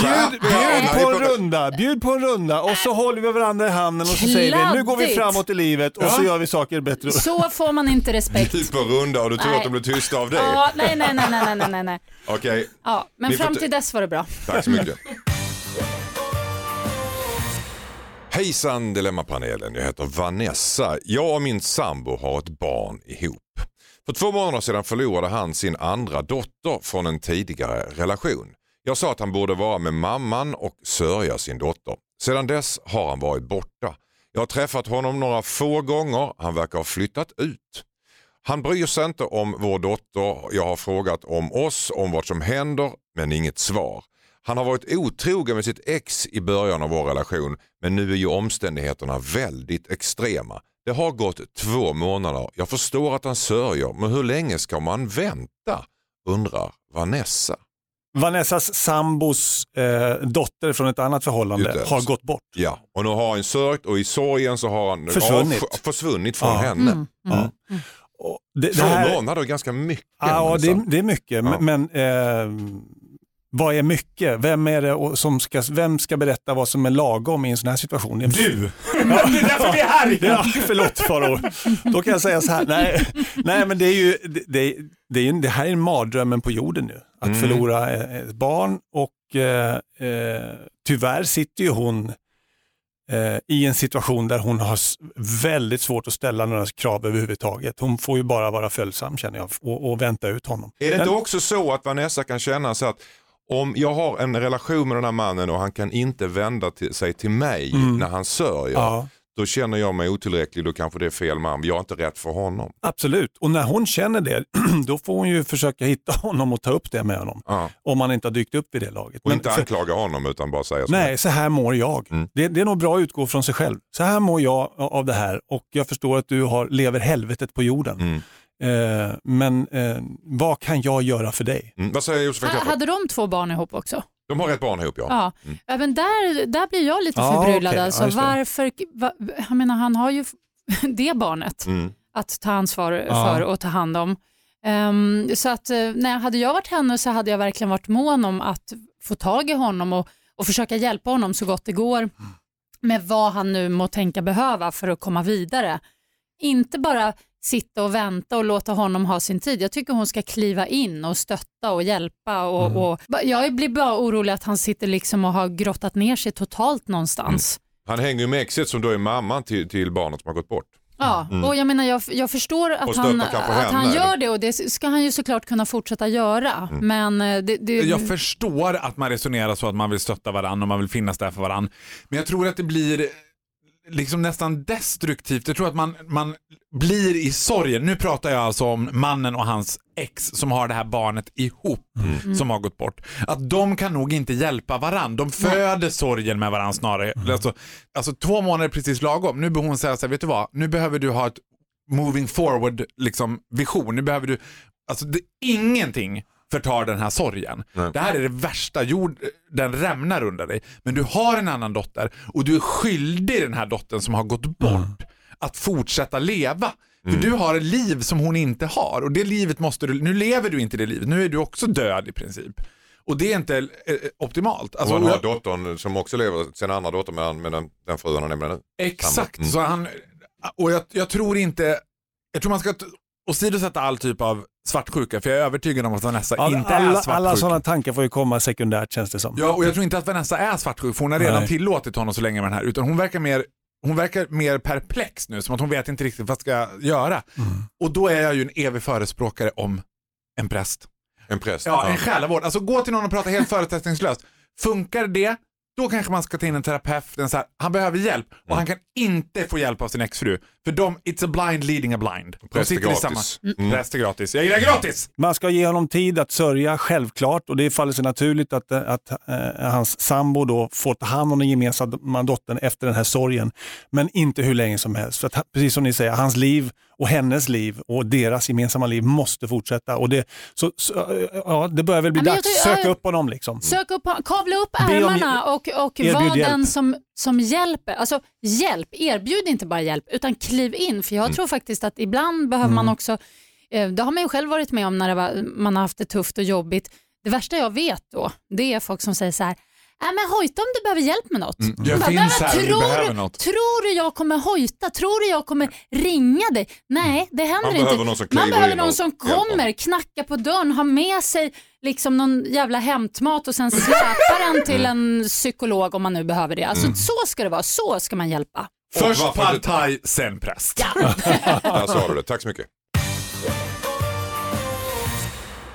Speaker 4: bjud på en runda, bjud på en runda och så håller vi varandra i handen och så säger vi nu går vi framåt i livet och så gör vi saker bättre.
Speaker 5: Så får man inte respekt.
Speaker 6: Typ på runda och du tror
Speaker 5: Nej.
Speaker 6: att de blir tysta av det?
Speaker 5: Ja, nej, nej, nej, nej, nej, nej.
Speaker 6: Okej,
Speaker 5: Ja, men
Speaker 6: Ni
Speaker 5: fram till dess var det bra.
Speaker 6: tack så mycket. Hejsan Dilemmapanelen, jag heter Vanessa. Jag och min sambo har ett barn ihop. För två månader sedan förlorade han sin andra dotter från en tidigare relation. Jag sa att han borde vara med mamman och sörja sin dotter. Sedan dess har han varit borta. Jag har träffat honom några få gånger, han verkar ha flyttat ut. Han bryr sig inte om vår dotter. Jag har frågat om oss, om vad som händer, men inget svar. Han har varit otrogen med sitt ex i början av vår relation, men nu är ju omständigheterna väldigt extrema. Det har gått två månader. Jag förstår att han sörjer, men hur länge ska man vänta? Undrar Vanessa.
Speaker 4: Vanessas sambos eh, dotter från ett annat förhållande
Speaker 6: det.
Speaker 4: har gått bort.
Speaker 6: Ja, och nu har han sörjt och i sorgen så har han
Speaker 4: Försvunnit.
Speaker 6: avsk- försvunnit från
Speaker 4: Ja.
Speaker 6: henne.
Speaker 4: Ja. Och det, det
Speaker 6: Två
Speaker 4: här-
Speaker 6: månader är ganska mycket.
Speaker 4: Ja, det,
Speaker 6: Vanessa.
Speaker 4: det är mycket.
Speaker 6: Ja.
Speaker 4: Men, men eh, vad är mycket? Vem, är det som ska, vem ska berätta vad som är lagom i en sån här situation? Du!
Speaker 3: det är därför vi är här!
Speaker 4: Ja, förlåt Faro. Då kan jag säga så här. Nej, nej men det är ju, det, det, är, det här är mardrömmen på jorden nu. Att
Speaker 6: Mm.
Speaker 4: förlora eh, ett barn och eh, eh, tyvärr sitter ju hon eh, i en situation där hon har väldigt svårt att ställa några krav överhuvudtaget. Hon får ju bara vara följsam känner jag och, och vänta ut honom.
Speaker 6: Är det inte också så att Vanessa kan känna så att om jag har en relation med den här mannen och han kan inte vända till, sig till mig när han sörjer,
Speaker 4: Mm. Ja.
Speaker 6: då känner jag mig otillräcklig, då kanske det är fel man, jag är inte rätt för honom.
Speaker 4: Absolut, och när hon känner det, då får hon ju försöka hitta honom och ta upp det med honom.
Speaker 6: Ja.
Speaker 4: Om han inte har dykt upp vid det laget.
Speaker 6: Och inte
Speaker 4: för-
Speaker 6: anklaga honom utan bara säga så.
Speaker 4: Nej, så här mår jag.
Speaker 6: Mm.
Speaker 4: Det, det är nog bra att utgå från sig själv. Så här mår jag av det här och jag förstår att du har, lever helvetet på jorden.
Speaker 6: Mm.
Speaker 4: Eh, men eh, vad kan jag göra för dig?
Speaker 6: Mm. Vad säger Josefin Crafoord?
Speaker 5: Hade de två barn ihop också?
Speaker 6: De har ett barn ihop ja.
Speaker 5: Ja, även där, där blir jag lite
Speaker 4: Ja,
Speaker 5: förbryllad.
Speaker 4: Ja,
Speaker 5: alltså,
Speaker 4: det.
Speaker 5: varför, va, jag menar, han har ju det barnet
Speaker 6: Mm.
Speaker 5: att ta ansvar
Speaker 4: Ja.
Speaker 5: för och ta hand om. Ehm, så att eh, nej, hade jag varit henne så hade jag verkligen varit mån om att få tag i honom och, och försöka hjälpa honom så gott det går med vad han nu må tänka behöva för att komma vidare. Inte bara sitta och vänta och låta honom ha sin tid. Jag tycker hon ska kliva in och stötta och hjälpa. Och, och, jag blir bara orolig att han sitter liksom och har grottat ner sig totalt någonstans.
Speaker 6: Han hänger ju med exet som då är mamman till, till barnet som har gått bort.
Speaker 5: Ja, och jag menar jag, jag förstår att han, att han gör det och det ska han ju såklart kunna fortsätta göra. Men eh, det, det,
Speaker 3: Jag förstår att man resonerar så att man vill stötta varandra och man vill finnas där för varandra. Men jag tror att det blir liksom nästan destruktivt. Jag tror att man, man blir i sorgen. Nu pratar jag alltså om mannen och hans ex som har det här barnet ihop som har gått bort. Att de kan nog inte hjälpa varandra. De föder sorgen med varandra snarare. Alltså, alltså två månader precis lagom. Nu behöver hon säga så här, vet du vad? Nu behöver du ha ett moving forward liksom, vision. Nu behöver du, alltså det, ingenting förtar den här sorgen.
Speaker 6: Nej.
Speaker 3: Det här är det värsta, jord, den rämnar under dig. Men du har en annan dotter och du är skyldig den här dottern som har gått bort att fortsätta leva.
Speaker 6: Mm.
Speaker 3: För du har ett liv som hon inte har och det livet måste du, nu lever du inte det livet, nu är du också död i princip. Och det är inte eh, optimalt. Alltså,
Speaker 6: och har dottern som också lever, sin andra dotter med, med den, den frun han nämnde nu.
Speaker 3: Exakt,
Speaker 6: Mm.
Speaker 3: så han, och jag, jag tror inte, jag tror man ska åsidosätta all typ av svartsjuka för jag är övertygad om att Vanessa
Speaker 4: Ja,
Speaker 3: inte är
Speaker 4: alla,
Speaker 3: svartsjuk.
Speaker 4: alla sådana tankar får ju komma sekundärt känns det som.
Speaker 3: Ja, och jag tror inte att Vanessa är svartsjuk för hon har redan
Speaker 4: Nej.
Speaker 3: tillåtit honom så länge med den här utan hon verkar mer hon verkar mer perplex nu, som att hon vet inte riktigt vad ska jag göra.
Speaker 4: Mm.
Speaker 3: Och då är jag ju en evig förespråkare om en präst.
Speaker 6: En präst.
Speaker 3: Ja, en själavård. Alltså gå till någon och prata helt förutsättningslöst. Funkar det, då kanske man ska ta in en terapeut. En så här, han behöver hjälp och
Speaker 6: Mm.
Speaker 3: han kan inte få hjälp av sin exfru. För de, it's a blind leading a blind. De
Speaker 6: Präst är
Speaker 3: sitter i
Speaker 6: gratis.
Speaker 3: samma...
Speaker 6: Mm.
Speaker 3: Präst är gratis. Jag gillar gratis!
Speaker 4: Man ska ge honom tid att sörja, självklart. Och det faller sig naturligt att, att eh, hans sambo då får ta hand om den gemensamma dottern efter den här sorgen. Men inte hur länge som helst. För att, precis som ni säger, hans liv och hennes liv och deras gemensamma liv måste fortsätta. Och det, så, så, ja, det börjar väl bli dags.
Speaker 5: tror-
Speaker 4: Söka
Speaker 5: ja,
Speaker 4: upp honom liksom.
Speaker 5: Sök upp, kavla upp ärmarna och, och var
Speaker 4: hjälp.
Speaker 5: den som, som hjälper. Alltså hjälp, erbjud inte bara hjälp utan kliv in. För jag
Speaker 4: Mm.
Speaker 5: tror faktiskt att ibland behöver man också, eh, det har man ju själv varit med om när var, man har haft det tufft och jobbigt. Det värsta jag vet då, det är folk som säger så här, Nej men hojta om du behöver hjälp med något.
Speaker 3: jag
Speaker 5: Man bara,
Speaker 3: finns
Speaker 5: "Men
Speaker 3: här du
Speaker 5: tror,
Speaker 3: behöver något."
Speaker 5: Tror du jag kommer hojta? Tror du jag kommer ringa dig? Nej, det händer
Speaker 6: Man
Speaker 5: inte.
Speaker 6: behöver någon som
Speaker 5: Man behöver någon som kommer, knackar på dörren, har med sig liksom någon jävla hämtmat och sen släpar den till en psykolog om man nu behöver det. Alltså, Så ska det vara, så ska man hjälpa.
Speaker 3: Först thai, sen präst.
Speaker 6: Där sa du det, tack så mycket.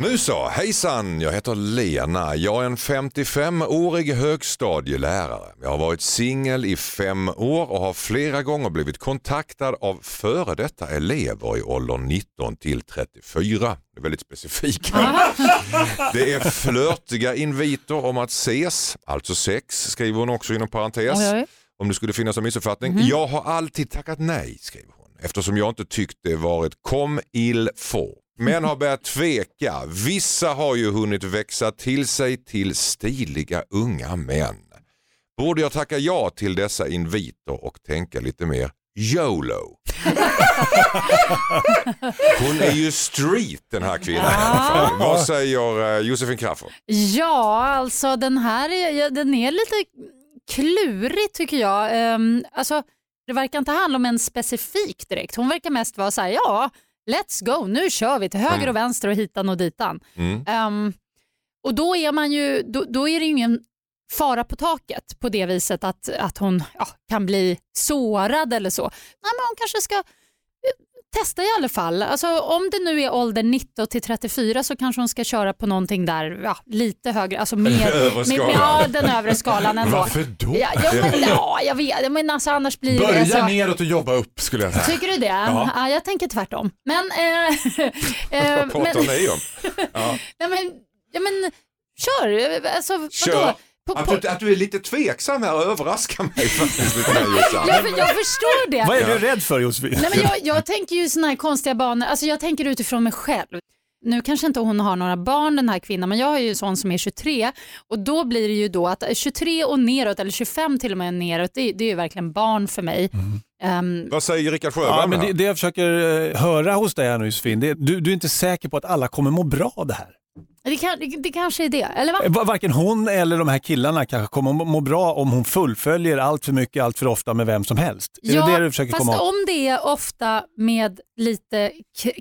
Speaker 6: Nu så, hejsan, jag heter Lena. Jag är en 55-årig högstadielärare. Jag har varit singel i fem år och har flera gånger blivit kontaktad av före detta elever i åldern 19 till 34. Det är väldigt specifikt. Det är flörtiga inviter om att ses, alltså sex skriver hon också inom parentes.
Speaker 5: Oj, oj.
Speaker 6: Om det skulle finnas en missuppfattning. Jag har alltid tackat nej, skriver hon, eftersom jag inte tyckt det varit kom il få. Men har börjat tveka. Vissa har ju hunnit växa till sig till stiliga unga män. Borde jag tacka ja till dessa inviter och tänka lite mer YOLO? Hon är ju street den här kvinnan i alla fall. Vad säger eh, Josefin Crafoord?
Speaker 5: Ja, alltså den här den är lite klurig tycker jag. Ehm, alltså, det verkar inte handla om en specifik direkt. Hon verkar mest vara så här, ja, let's go, nu kör vi till höger och vänster och hitan och ditan.
Speaker 6: Mm.
Speaker 5: Ehm, och då är, man ju, då, då är det ju ingen fara på taket på det viset att, att hon ja, kan bli sårad eller så. Nej, men hon kanske ska testa i alla fall. Alltså, om det nu är ålder 19 till 34 så kanske hon ska köra på någonting där ja, lite högre, alltså mer, med,
Speaker 6: skalan.
Speaker 5: ja, den övre skalan ändå.
Speaker 3: Varför då?
Speaker 5: Ja, ja, men, ja, jag vet, men alltså, annars blir det...
Speaker 3: Börja
Speaker 5: Alltså,
Speaker 3: neråt och jobba upp skulle jag säga.
Speaker 5: Tycker du det? Ja. jag tänker tvärtom. Men... Eh, eh,
Speaker 6: Vad pratar
Speaker 5: men,
Speaker 6: om?
Speaker 5: nej, men, ja, men kör. Alltså, vadå?
Speaker 6: Kör.
Speaker 5: På, på,
Speaker 6: Att du, att du är lite tveksam här överraskar mig faktiskt lite här Jossan.
Speaker 5: jag, jag förstår det.
Speaker 4: Vad är du rädd för Josefin?
Speaker 5: Nej, men jag, jag tänker ju såna här konstiga banor, alltså jag tänker utifrån mig själv. Nu kanske inte hon har några barn den här kvinnan men jag har ju en sån som är 23 och då blir det ju då att 23 och neråt eller 25 till och med neråt det, det är ju verkligen barn för mig. Ehm,
Speaker 6: Vad säger Rickard Sjöberg
Speaker 4: Ja, men
Speaker 6: det
Speaker 4: det, jag försöker eh, höra hos dig här nu Josefin, det, du, du är inte säker på att alla kommer må bra av det här.
Speaker 5: Det, kan, det, det kanske är det, eller va?
Speaker 4: Va- Varken hon eller de här killarna kanske kommer må- må bra om hon fullföljer allt för mycket, allt för ofta med vem som helst. Är det det du försöker
Speaker 5: fast
Speaker 4: komma åt?
Speaker 5: om det är ofta med lite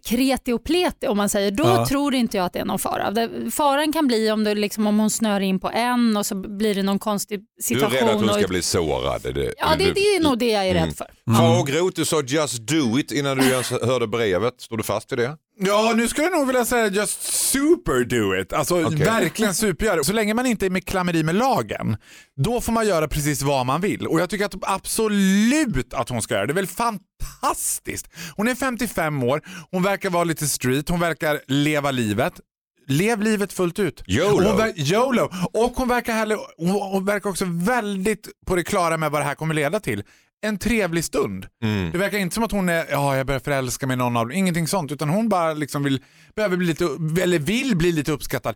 Speaker 5: kreti och pleti om man säger, då
Speaker 4: Ja.
Speaker 5: tror inte jag att det är någon fara. Det, faran kan bli om, det liksom, om hon snör in på en och så blir det någon konstig
Speaker 6: Du är
Speaker 5: situation.
Speaker 6: rädd att hon
Speaker 5: och-
Speaker 6: ska bli sårad? Det,
Speaker 5: Ja, det,
Speaker 6: du-
Speaker 5: det är nog det jag är
Speaker 6: Mm.
Speaker 5: rädd för.
Speaker 6: Hagroth, du sa just do it innan du ens hörde brevet. Står du fast vid det?
Speaker 3: Ja, nu skulle jag nog vilja säga just super do it. Alltså
Speaker 6: Okej.
Speaker 3: verkligen supergöra. Så länge man inte är med klammeri med lagen, då får man göra precis vad man vill. Och jag tycker att absolut att hon ska göra det. Det är väl fantastiskt. Hon är 55 år, hon verkar vara lite street, hon verkar leva livet. Lev livet fullt ut.
Speaker 6: YOLO.
Speaker 3: Och Hon ver- YOLO. Och hon verkar, heller, hon, hon verkar också väldigt på det klara med vad det här kommer leda till. En trevlig stund.
Speaker 6: Mm.
Speaker 3: Det verkar inte som att hon är, ja jag börjar förälska mig i någon av dem, ingenting sånt. Utan hon bara liksom vill, behöver bli lite, eller vill bli lite uppskattad.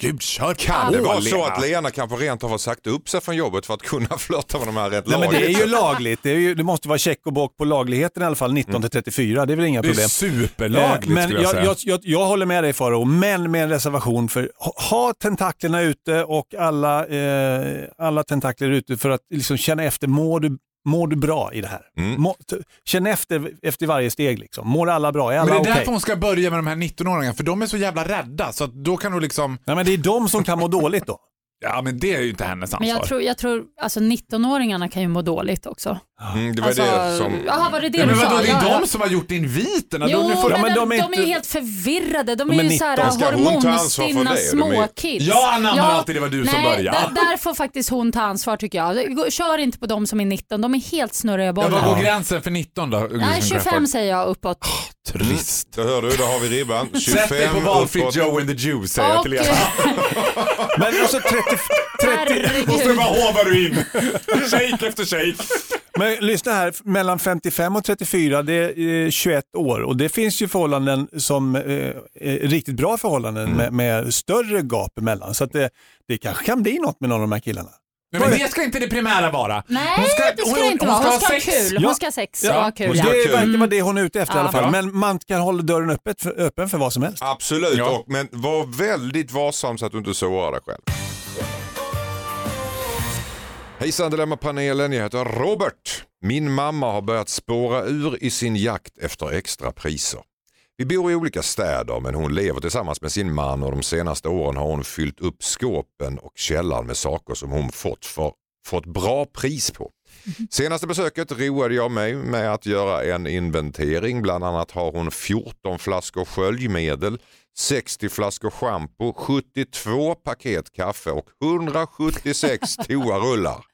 Speaker 3: Gud, kör
Speaker 6: Kan det vara så att Lena kanske rent har sagt upp sig från jobbet för att kunna flörta med de här rätt
Speaker 4: Nej, men det är ju
Speaker 6: lagligt?
Speaker 4: lagligt. Det, är ju, det måste vara check och bock på lagligheten i alla fall 19 till 34. Det är väl inga
Speaker 3: Det är
Speaker 4: problem.
Speaker 3: superlagligt
Speaker 4: Eh, men
Speaker 3: skulle jag
Speaker 4: jag,
Speaker 3: säga.
Speaker 4: jag, jag, jag håller med dig Faro, men med en reservation för ha, ha tentaklerna ute och alla, eh, alla tentakler ute för att liksom känna efter, mår du, mår du bra i det här?
Speaker 6: Mm.
Speaker 4: Må, t- känn efter efter varje steg. Liksom. Mår alla bra? Är alla
Speaker 3: Men det är
Speaker 4: okej?
Speaker 3: därför hon ska börja med de här 19-åringarna, för de är så jävla rädda. Så då kan hon liksom,
Speaker 4: Nej, men det är de som kan må dåligt då.
Speaker 3: Ja men det är ju inte hennes
Speaker 5: Men
Speaker 3: ansvar.
Speaker 5: jag tror, jag tror alltså 19-åringarna kan ju må dåligt också.
Speaker 6: Mm, det var
Speaker 5: Alltså,
Speaker 6: det som...
Speaker 5: Jaha, var det det
Speaker 3: Ja, men
Speaker 5: du
Speaker 3: vadå,
Speaker 5: sa?
Speaker 3: det är
Speaker 5: Ja, ja.
Speaker 3: de som har gjort inviterna.
Speaker 5: Jo,
Speaker 3: de är för...
Speaker 5: men,
Speaker 4: Ja, men
Speaker 5: de,
Speaker 4: de är
Speaker 5: de,
Speaker 4: inte-
Speaker 5: är ju helt förvirrade. De
Speaker 4: De
Speaker 5: är
Speaker 4: är
Speaker 5: ju så
Speaker 4: 19.
Speaker 5: här
Speaker 6: Ska hon ta ansvar för
Speaker 5: hormonstinna
Speaker 6: det? De är-
Speaker 5: småkids.
Speaker 3: Jag anammar alltid det var du som
Speaker 5: nej,
Speaker 3: började.
Speaker 5: Där, där får faktiskt hon ta ansvar tycker jag. Kör inte på de som är 19, de är helt snurriga i
Speaker 3: Ja, vad går gränsen för 19 då?
Speaker 5: Nej, 25 säger jag uppåt.
Speaker 3: Trist.
Speaker 6: Då hör du, då har vi ribban. 25
Speaker 3: Sätt dig på valfritt. Joe and the Jew säger jag till Lena.
Speaker 4: Men alltså 30, 30,
Speaker 3: Och så bara hovar du in. shake efter shake.
Speaker 4: Men lyssna här, mellan 55 och 34 det är eh, 21 år och det finns ju förhållanden som eh, är riktigt bra förhållanden med, med större gap emellan. Så att det, det kanske kan bli något med någon av de här killarna.
Speaker 3: Nej, men det ska inte det primära vara.
Speaker 5: Nej,
Speaker 3: Hon ska-
Speaker 5: det ska
Speaker 3: hon-
Speaker 5: det inte
Speaker 3: hon
Speaker 5: vara.
Speaker 3: ska
Speaker 5: Hon ska ha
Speaker 3: sex.
Speaker 5: kul.
Speaker 4: Ja.
Speaker 5: Hon ska ha sex
Speaker 4: Ja.
Speaker 5: och ha kul.
Speaker 6: Hon
Speaker 4: Det
Speaker 6: kul.
Speaker 4: verkligen vad det hon är ute efter i
Speaker 5: Ja.
Speaker 4: alla fall. Men man kan hålla dörren öppet för, öppen för vad som helst.
Speaker 6: Absolut,
Speaker 3: Ja.
Speaker 6: och, men var väldigt varsam så att du inte sårar dig själv. Hejsan Dilemmapanelen, jag heter Robert. Min mamma har börjat spåra ur i sin jakt efter extra priser. Vi bor i olika städer men hon lever tillsammans med sin man och de senaste åren har hon fyllt upp skåpen och källaren med saker som hon fått, för, fått bra pris på. Senaste besöket roade jag mig med att göra en inventering. Bland annat har hon 14 flaskor sköljmedel, 60 flaskor schampo, 72 paket kaffe och 176 toarullar.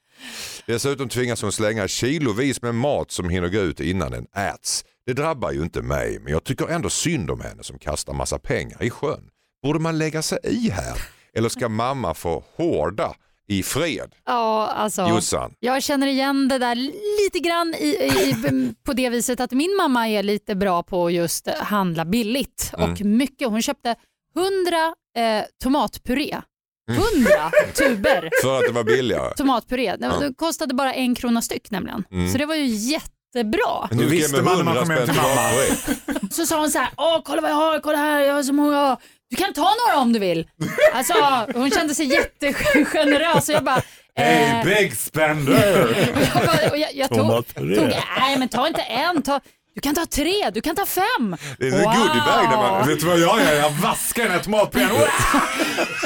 Speaker 6: Dessutom tvingas hon slänga kilovis med mat som hinner gå ut innan den äts. Det drabbar ju inte mig men jag tycker ändå synd om henne som kastar massa pengar i sjön. Borde man lägga sig i här? Eller ska mamma få hårda i fred?
Speaker 5: Ja, alltså.
Speaker 6: Jossan?
Speaker 5: Jag känner igen det där lite grann i, i, på det viset att min mamma är lite bra på just handla billigt och mycket. Hon köpte 100 eh, tomatpuré. 100 tuber
Speaker 6: För att det var billigare?
Speaker 5: tomatpuré. Det, kostade bara en krona styck nämligen. Så det var ju jättebra.
Speaker 3: Nu visste man när man kom hem till mamma.
Speaker 5: Så sa hon så här, åh kolla vad jag har, kolla här, jag har så många. Du kan ta några om du vill. Alltså, hon kände sig jättegenerös och jag bara, eh,
Speaker 3: big spender!
Speaker 5: jag, bara, och jag, jag tog, tog, nej men ta inte en, ta, du kan ta tre, du kan ta fem.
Speaker 6: Det är en goodiebag där man...
Speaker 3: Vet du vad jag gör? Jag vaskar den här tomatpurén.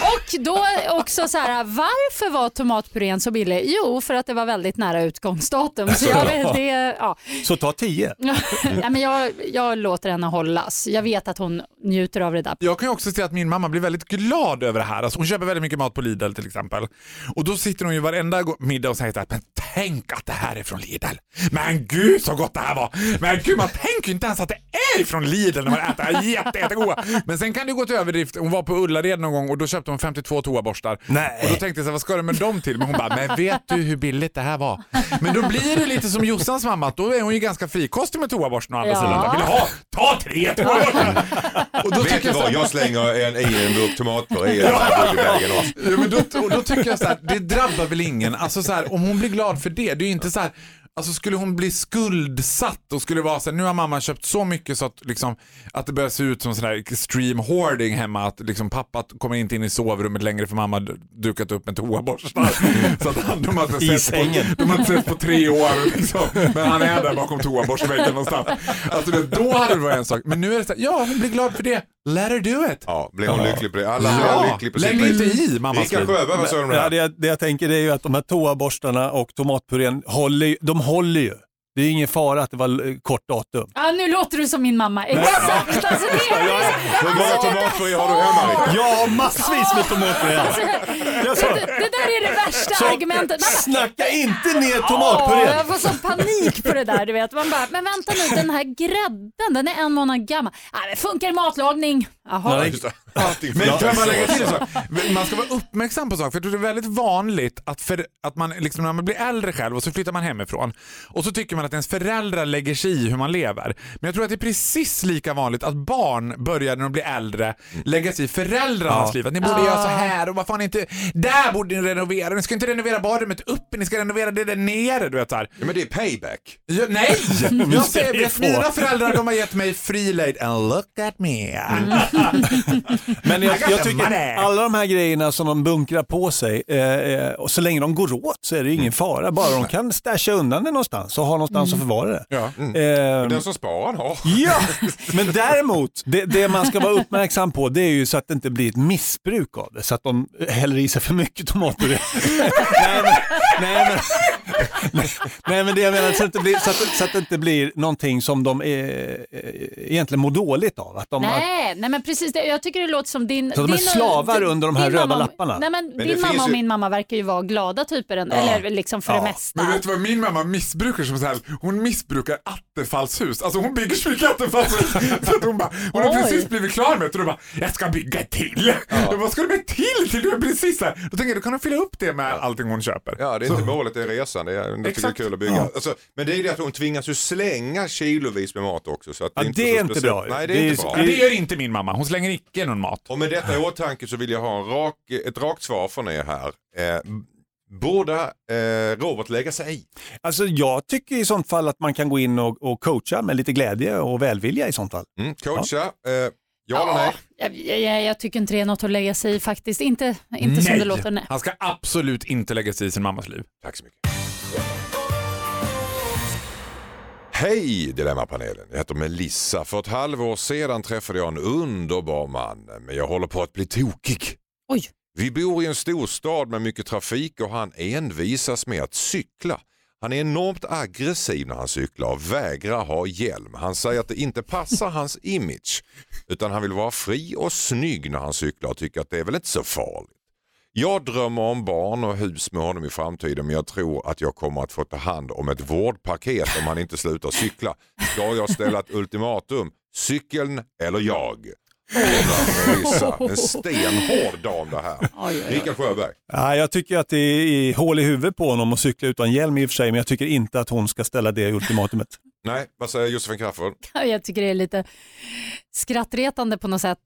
Speaker 5: Och då också så här, varför var tomatpurén så billig? Jo, för att det var väldigt nära utgångsdatum. Så jag, vet, det, ja.
Speaker 4: Så ta 10.
Speaker 5: nej, men jag, jag låter henne hållas. Jag vet att hon njuter av det där.
Speaker 3: Jag kan ju också se att min mamma blir väldigt glad över det här. Alltså hon köper väldigt mycket mat på Lidl till exempel. Och då sitter hon ju varenda middag och säger här, men tänk att det här är från Lidl. Men gud så gott det här var. Men gud man tänker ju inte ens att det är från Lidl när man äter jätte, jättegoda. Men sen kan det gå till överdrift. Hon var på Ullared någon gång och då köpte hon 52 toaborstar.
Speaker 4: Nej.
Speaker 3: Och då tänkte jag så här, vad ska du med dem till? Men hon bara, men vet du hur billigt det här var? Men då blir det lite som Jossans mamma, att då är hon ju ganska frikostig med toaborsten å andra
Speaker 5: Ja.
Speaker 3: sidan. Vill ha? Ta tre toaborstar! Och då
Speaker 6: Vet
Speaker 3: tycker
Speaker 6: du
Speaker 3: jag så
Speaker 6: vad, jag slänger en, i en burk tomatpuré i goodiebagen också.
Speaker 3: Ja, men då, då tycker jag så här, det drabbar väl ingen. Alltså så här, om hon blir glad för det, det är ju inte så här, Alltså skulle hon bli skuldsatt och skulle vara så här, nu har mamma köpt så mycket så att, liksom, att det börjar se ut som sån här extreme hoarding hemma, att liksom, pappa kommer inte in i sovrummet längre för mamma har dukat upp en toaborstar. så att han, de, har inte
Speaker 4: I
Speaker 3: sett
Speaker 4: sängen.
Speaker 3: På, de har inte sett på tre år, liksom. men han är där bakom toaborstväggen någonstans. Alltså, det, då hade det varit en sak, men nu är det så här, ja hon blir glad för det, let her do it.
Speaker 6: Ja, blir hon lycklig på det? Alla
Speaker 3: Ja,
Speaker 6: blir lyckliga på
Speaker 3: lägg inte i mammas.
Speaker 6: Sjöberg, vad sa du om det
Speaker 4: Ja, det, jag- det jag tänker det är ju att de här toaborstarna och tomatpurén håller, ju- de håller ju. Det är ingen fara att det var eh, kort datum.
Speaker 5: Ja, nu låter du som min mamma. Exakt! Alltså, det är,
Speaker 6: Hur många tomatpuré har du hemma?
Speaker 4: Jag har massvis med. Jag sa,
Speaker 5: det, det där är det värsta
Speaker 4: Så-
Speaker 5: argumentet. Bara,
Speaker 4: snacka inte ner tomatpuré.
Speaker 5: jag får sån panik på det där. Du vet. Man bara, men vänta nu, den här grädden, den är en månad gammal. Ah, det funkar i matlagning. Jaha.
Speaker 4: Nej,
Speaker 3: Men jag bara lägga till en sak? Man ska vara uppmärksam på saker, för jag tror det är väldigt vanligt att, för, att man, liksom, när man blir äldre själv och så flyttar man hemifrån och så tycker man att ens föräldrar lägger sig i hur man lever. Men jag tror att det är precis lika vanligt att barn börjar när de blir äldre lägga sig i föräldrarnas liv. Att ni borde göra så här och varför har ni inte, där borde ni renovera, ni ska inte renovera badrummet uppe, ni ska renovera det där nere. Du vet, så här.
Speaker 6: Ja, men det är payback.
Speaker 3: Jag, nej! Jag säger att mina föräldrar de har gett mig free lejd and look at me.
Speaker 4: Men jag, jag tycker alla de här grejerna som de bunkrar på sig, eh, eh, och så länge de går åt så är det ingen fara. Bara de kan stasha undan det någonstans och ha någonstans att förvara det.
Speaker 3: Ja.
Speaker 4: Eh,
Speaker 6: Den som sparar har.
Speaker 4: Ja, men däremot, det, det man ska vara uppmärksam på det är ju så att det inte blir ett missbruk av det, så att de häller i sig för mycket tomater. nej, men, nej, men, nej, nej, men det jag menar, så att, det blir, så, att, så att det inte blir någonting som de är, eh, egentligen mår dåligt av. Att de,
Speaker 5: Nej, nej men precis det. Jag tycker det låter som din...
Speaker 4: Så de är
Speaker 5: din,
Speaker 4: slavar
Speaker 5: din-
Speaker 4: under de här röda
Speaker 5: mamma,
Speaker 4: lapparna?
Speaker 5: Nej, men,
Speaker 6: Men det
Speaker 5: din mamma och
Speaker 6: ju-
Speaker 5: min mamma verkar ju vara glada typer, ändå, eller liksom för det mesta.
Speaker 3: Men vet du vad min mamma missbrukar som så här, hon missbrukar attefallshus. Alltså hon bygger så mycket attefallshus så att hon bara, hon har precis blivit klar med det och bara, jag ska bygga till. Ja. Vad ska du med till till? Du är precis här. Då tänker jag, då kan hon fylla upp det med allting hon köper.
Speaker 6: Ja, det är inte målet, det är resan. Det är, det tycker jag är kul att bygga. Alltså, men det är det att hon tvingas ju slänga kilovis med mat också. Så att
Speaker 4: Ja,
Speaker 6: det är inte,
Speaker 4: det är
Speaker 6: så
Speaker 4: inte bra.
Speaker 6: Nej, det är
Speaker 4: Det är-
Speaker 6: inte bra.
Speaker 3: Det gör inte min mamma, hon slänger icke någon mat.
Speaker 6: Och med detta i åtanke så vill jag ha en rak, ett rakt svar från er här. Eh, borde eh, Robert lägga sig i?
Speaker 4: alltså, jag tycker i sånt fall att man kan gå in och, och coacha med lite glädje och välvilja i sånt fall.
Speaker 6: Mm, coacha? Eh, ja eller nej?
Speaker 5: Jag, jag, jag tycker inte det är något att lägga sig i faktiskt. Inte, inte som det låter. Nej.
Speaker 3: Han ska absolut inte lägga sig i sin mammas liv.
Speaker 6: Tack så mycket. Hej Dilemmapanelen, jag heter Melissa. För ett halvår sedan träffade jag en underbar man, men jag håller på att bli tokig.
Speaker 5: Oj.
Speaker 6: Vi bor i en storstad med mycket trafik och han envisas med att cykla. Han är enormt aggressiv när han cyklar och vägrar ha hjälm. Han säger att det inte passar hans image utan han vill vara fri och snygg när han cyklar och tycker att det är väl inte så farligt. Jag drömmer om barn och hus med honom i framtiden men jag tror att jag kommer att få ta hand om ett vårdpaket om han inte slutar cykla. Ska jag ställa ett ultimatum? Cykeln eller jag? En stenhård dam det här. Rickard Sjöberg.
Speaker 4: Ja, jag tycker att det är hål i huvudet på honom att cykla utan hjälm i och för sig, men jag tycker inte att hon ska ställa det ultimatumet.
Speaker 6: Nej, vad säger Josefin Crafoord?
Speaker 5: Jag tycker det är lite skrattretande på något sätt.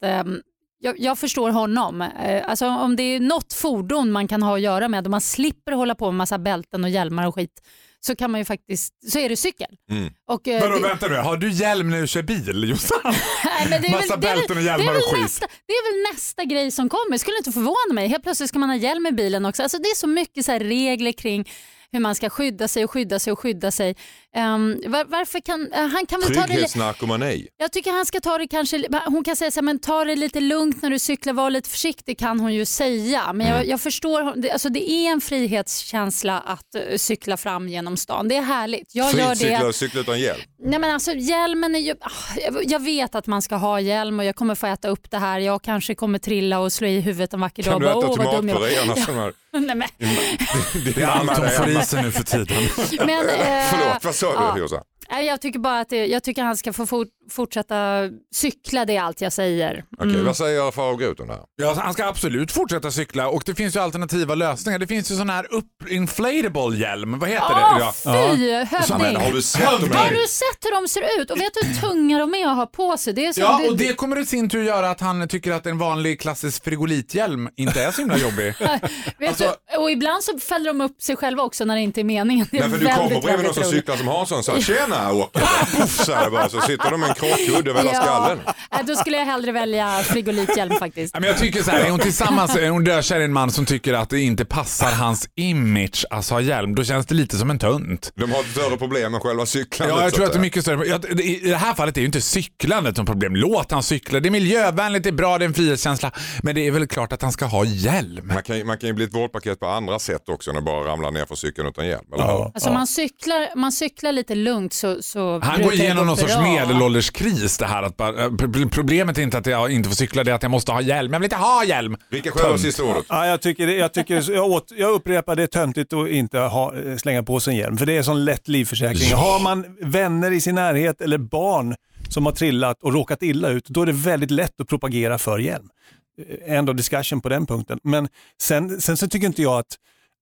Speaker 5: Jag, jag förstår honom. Eh, Alltså, om det är något fordon man kan ha att göra med och man slipper hålla på med massa bälten och hjälmar och skit så kan man ju faktiskt, så är det cykel.
Speaker 6: Mm.
Speaker 5: Och, eh,
Speaker 3: Vadå
Speaker 5: det-
Speaker 3: vänta nu, har du hjälm när du kör bil Jossan?
Speaker 5: Men
Speaker 3: Massa bälten och hjälmar och skit.
Speaker 5: Nästa, det är väl nästa grej som kommer. Skulle inte förvåna mig. Helt plötsligt ska man ha hjälm i bilen också. Alltså, det är så mycket så regler kring hur man ska skydda sig och skydda sig och skydda sig. Ehm, var, varför kan, eh, han kan väl ta det,
Speaker 6: Trygghetsnarkomani.
Speaker 5: jag tycker han ska ta det kanske, hon kan säga så här, men ta det lite lugnt när du cyklar, var lite försiktig kan hon ju säga. Men
Speaker 6: Mm.
Speaker 5: jag, jag förstår, det- alltså det är en frihetskänsla att eh, cykla fram genom stan. Det är härligt. Jag gör
Speaker 6: Fritt cykla,
Speaker 5: det.
Speaker 6: cykla utan hjälm.
Speaker 5: Nej, men alltså, hjälmen är ju, ah, jag- vet att man ska ha hjälm och jag kommer få äta upp det här. Jag kanske kommer trilla och slå i huvudet en vacker
Speaker 6: Kan
Speaker 5: dag.
Speaker 6: du
Speaker 5: och bara,
Speaker 6: äta tomatpuré annars? Ja.
Speaker 5: Nej, men,
Speaker 3: Det är allt hon får i sig nu för tiden.
Speaker 5: men,
Speaker 6: Förlåt, vad sa
Speaker 5: ja.
Speaker 6: du Jossan?
Speaker 5: Nej, jag tycker bara att det, jag tycker han ska få fort, fortsätta cykla, det är allt jag säger.
Speaker 6: Okej, vad säger Farao Groth om det här?
Speaker 3: Ja, han ska absolut fortsätta cykla och det finns ju alternativa lösningar. Det finns ju sån här inflatable hjälm, vad heter det?
Speaker 5: Åh,
Speaker 3: Ja.
Speaker 5: fy hövding!
Speaker 6: har du sett
Speaker 5: Har du sett hur de ser ut? Och vet du hur tunga de är att ha på sig? Det är så,
Speaker 3: Ja, och det kommer i sin tur göra att han tycker att en vanlig klassisk frigolithjälm inte är så himla jobbig.
Speaker 5: vet
Speaker 3: alltså-
Speaker 5: du, och ibland så fäller de upp sig själva också när det inte är meningen. Det är
Speaker 6: Nej, för du kommer bredvid någon som cyklar som har en sån så här, tjena Åke, Puff, så, här bara, så sitter de med en krockkudde över hela skallen.
Speaker 5: Ja, då skulle jag hellre välja frigolithjälm faktiskt.
Speaker 3: Ja, men jag tycker så här, är hon tillsammans, är hon dökär i en man som tycker att det inte passar hans image att ha hjälm, då känns det lite som en tönt.
Speaker 6: De har ett större problem än själva cyklandet.
Speaker 3: Ja, jag tror att det är mycket större. Jag- I det här fallet är ju inte cyklandet som problem. Låt han cykla. Det är miljövänligt, det är bra, det är en frihetskänsla. Men det är väl klart att han ska ha hjälm.
Speaker 6: Man kan, ju- man kan ju bli ett vårdpaket på andra sätt också än att bara ramla ner för cykeln utan hjälm. Eller?
Speaker 4: Ja.
Speaker 5: Alltså man, cyklar, man cyklar lite lugnt så, så
Speaker 3: Han
Speaker 5: brukar
Speaker 3: går igenom någon sorts medelålderskris det här. Att bara, eh, pro- problemet är inte att jag inte får cykla, det är att jag måste ha hjälm. Jag vill inte ha hjälm!
Speaker 6: Vilka skäl var sista ordet?
Speaker 4: Ja, jag, tycker, jag, tycker, jag, åt, jag upprepar, det är töntigt att inte ha, eh, slänga på sig en hjälm. För det är en sån lätt livförsäkring. Har man vänner i sin närhet eller barn som har trillat och råkat illa ut, då är det väldigt lätt att propagera för hjälm. eh, end of discussion på den punkten. Men sen, sen så tycker inte jag att,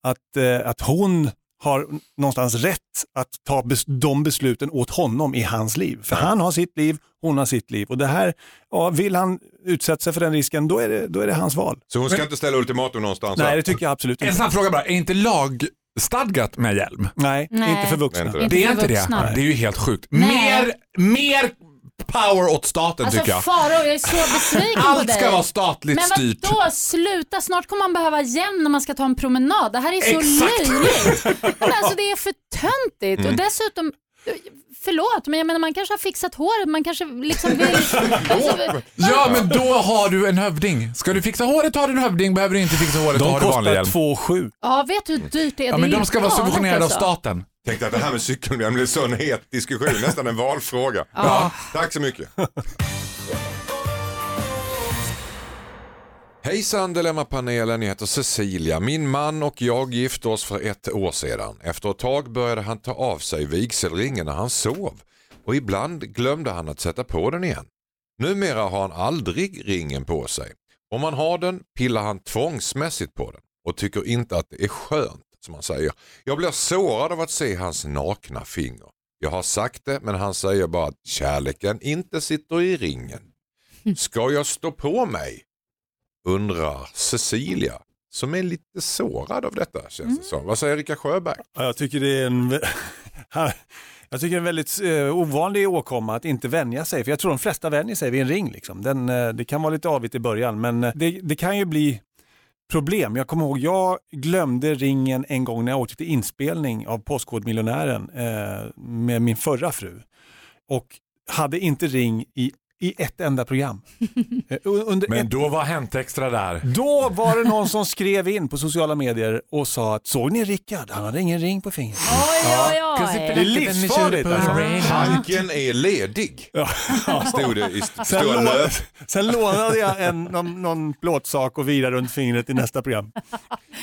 Speaker 4: att, att hon har någonstans rätt att ta bes, de besluten åt honom i hans liv. För han har sitt liv, hon har sitt liv. Och det här, ja, vill han utsätta sig för den risken, då är det, då är det hans val.
Speaker 6: Så hon ska inte ställa ultimatum någonstans?
Speaker 4: Nej, det tycker jag absolut
Speaker 3: En
Speaker 4: inte.
Speaker 3: snabb fråga bara, är inte lagstadgat med hjälm?
Speaker 4: Nej,
Speaker 5: Nej.
Speaker 4: inte för vuxna.
Speaker 6: Inte det.
Speaker 3: Det är inte det. Det är ju helt sjukt.
Speaker 5: Nej.
Speaker 3: Mer, mer power åt staten
Speaker 5: Alltså
Speaker 3: tycker jag.
Speaker 5: Farao, jag är så besviken på
Speaker 3: Allt
Speaker 5: dig.
Speaker 3: ska vara statligt
Speaker 5: Men
Speaker 3: styrt.
Speaker 5: vadå, sluta. Snart kommer man behöva hjälm när man ska ta en promenad. Det här är så
Speaker 3: Exakt.
Speaker 5: löjligt. Men alltså, det är för töntigt.
Speaker 3: Mm.
Speaker 5: Och dessutom, förlåt, men jag menar man kanske har fixat håret. Man kanske liksom vill... alltså,
Speaker 3: Ja men då har du en hövding. Ska du fixa håret har du en hövding, behöver du inte fixa håret
Speaker 4: De
Speaker 3: har du vanlig hjälm.
Speaker 4: kostar 2
Speaker 5: ja, vet du hur dyrt det är?
Speaker 3: Ja men de ska vara subventionerade av
Speaker 5: alltså.
Speaker 3: staten.
Speaker 6: Tänkte att det här med cykelhjälm blev en sån het diskussion, nästan en valfråga.
Speaker 5: Ja.
Speaker 6: Tack så mycket. Hejsan Dilemmapanelen, jag heter Cecilia. Min man och jag gifte oss för ett år sedan. Efter ett tag började han ta av sig vigselringen när han sov och ibland glömde han att sätta på den igen. Numera har han aldrig ringen på sig. Om han har den pillar han tvångsmässigt på den och tycker inte att det är skönt som han säger. Jag blir sårad av att se hans nakna finger. Jag har sagt det men han säger bara att kärleken inte sitter i ringen. Ska jag stå på mig? Undrar Cecilia som är lite sårad av detta känns det som. Vad säger Rika Sjöberg?
Speaker 4: Ja, jag tycker det är en, jag tycker det är en väldigt eh, ovanlig åkomma att inte vänja sig. För jag tror de flesta vänjer sig vid en ring. Liksom. Den, eh, det kan vara lite avigt i början men eh, det, det kan ju bli problem. Jag kommer ihåg, jag glömde ringen en gång när jag åkte till inspelning av Postkodmiljonären eh, med min förra fru. Och hade inte ring i, i ett enda program. Eh, under
Speaker 3: Men då var Hänt Extra där.
Speaker 4: då var det någon som skrev in på sociala medier och sa att såg ni Rickard? Han hade ingen ring på fingret.
Speaker 5: Oj, oj,
Speaker 4: Det är
Speaker 5: oj.
Speaker 4: livsfarligt alltså.
Speaker 6: Hanken är ledig.
Speaker 4: Ja.
Speaker 6: Stod det i st-
Speaker 4: Sen, lån, sen lånade jag en, någon, någon plåtsak och virade runt fingret i nästa program.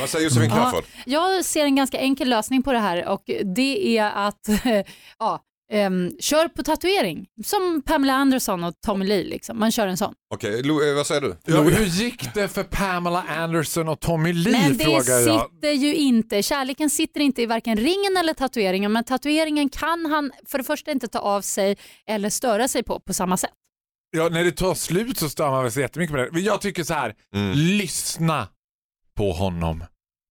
Speaker 6: Vad säger Josefin
Speaker 5: Ja,
Speaker 6: Crafoord?
Speaker 5: jag ser en ganska enkel lösning på det här och det är att ja, ehm, kör på tatuering. Som Pamela Anderson och Tommy Lee. Liksom. Man kör en sån.
Speaker 6: Okej, Lo- eh, vad säger du?
Speaker 3: Ja, hur gick det för Pamela Anderson och Tommy Lee
Speaker 5: Men det
Speaker 3: frågar jag.
Speaker 5: sitter ju inte, kärleken sitter inte i varken ringen eller tatueringen men tatueringen kan han för det första inte ta av sig eller störa sig på på samma sätt.
Speaker 3: Ja, när det tar slut så stör man väl sig jättemycket på det. Men jag tycker så här,
Speaker 6: Mm.
Speaker 3: lyssna på honom.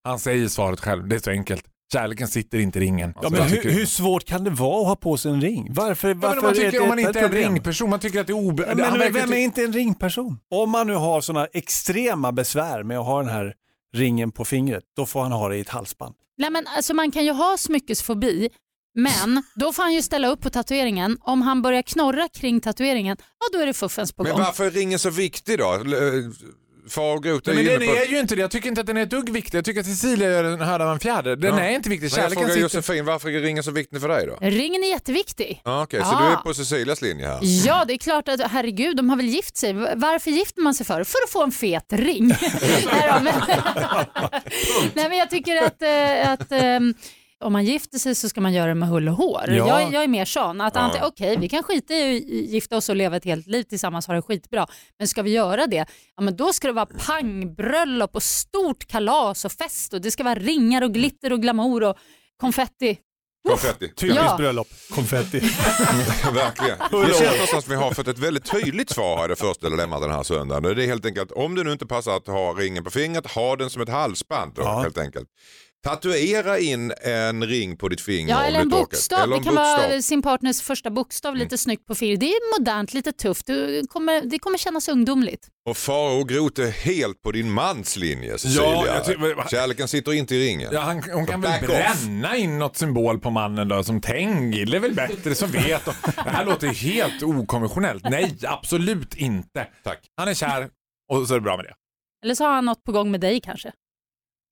Speaker 3: Han säger svaret själv, det är så enkelt. Kärleken sitter inte i ringen.
Speaker 4: Ja, men hur, hur svårt kan det vara att ha på sig en ring? Varför,
Speaker 3: Ja, men
Speaker 4: varför
Speaker 3: om man
Speaker 4: är
Speaker 3: tycker
Speaker 4: det
Speaker 3: om man
Speaker 4: ett
Speaker 3: inte är en ringperson, man tycker att det är obe...
Speaker 4: Ja, Men
Speaker 3: verkar
Speaker 4: vem är inte en ringperson? Om man nu har sådana extrema besvär med att ha den här ringen på fingret, då får han ha det i ett halsband.
Speaker 5: Nej, men alltså man kan ju ha smyckesfobi men då får han ju ställa upp på tatueringen. Om han börjar knorra kring tatueringen, ja då är det fuffens på
Speaker 6: Men
Speaker 5: gång.
Speaker 6: varför är ringen så viktig då? L- Far och Groth är
Speaker 3: Nej, men den
Speaker 6: på...
Speaker 3: är ju inte det. Jag tycker inte att den är ett dugg viktig. Jag tycker att Cecilia gör en hörda av en fjäder. Den
Speaker 6: Ja.
Speaker 3: är inte viktig.
Speaker 6: Men jag
Speaker 3: Kärleken
Speaker 6: frågar
Speaker 3: sitter...
Speaker 6: Josefin, varför är ringen så viktig för dig då?
Speaker 5: Ringen är jätteviktig.
Speaker 6: Ja, Okej, så
Speaker 5: Ja.
Speaker 6: du är på Cecilias linje här?
Speaker 5: Ja, det är klart att herregud, de har väl gift sig. Varför gifter man sig för? För att få en fet ring. Nej, då, men... Nej, men jag tycker att, eh, att ehm, om man gifter sig så ska man göra det med hull och hår.
Speaker 4: Ja.
Speaker 5: Jag, jag är mer sån. Att
Speaker 6: Ja.
Speaker 5: Okej, vi kan skita i att gifta oss och leva ett helt liv tillsammans och ha det skitbra. Men ska vi göra det, ja, men då ska det vara pangbröllop och stort kalas och fest och det ska vara ringar och glitter och glamour och konfetti.
Speaker 6: Konfetti.
Speaker 4: Typiskt
Speaker 5: Ja.
Speaker 4: bröllop, konfetti.
Speaker 6: Verkligen. Det känns någonstans som vi har fått ett väldigt tydligt svar här i det första dilemmat den här söndagen. Det är helt enkelt om det nu inte passar att ha ringen på fingret, ha den som ett halsband då,
Speaker 4: Ja.
Speaker 6: helt enkelt. Tatuera in en ring på ditt finger
Speaker 5: Ja,
Speaker 6: om
Speaker 5: eller
Speaker 6: du
Speaker 5: en bokstav.
Speaker 6: Eller
Speaker 5: det
Speaker 6: en
Speaker 5: kan
Speaker 6: bokstav.
Speaker 5: vara sin partners första bokstav lite snyggt på fingret. Det är modernt, lite tufft. Du kommer, det kommer kännas ungdomligt.
Speaker 6: Och Faro och Groth är helt på din mans linje Cecilia.
Speaker 3: jag tycker-
Speaker 6: Kärleken sitter inte i ringen.
Speaker 3: Ja, han, hon kan väl
Speaker 6: Back off.
Speaker 3: bränna in något symbol på mannen då som Tengil är väl bättre som vet. Och, det här låter helt okonventionellt. Nej, absolut inte.
Speaker 6: Tack.
Speaker 3: Han är kär och så är det bra med det.
Speaker 5: Eller så har han något på gång med dig kanske.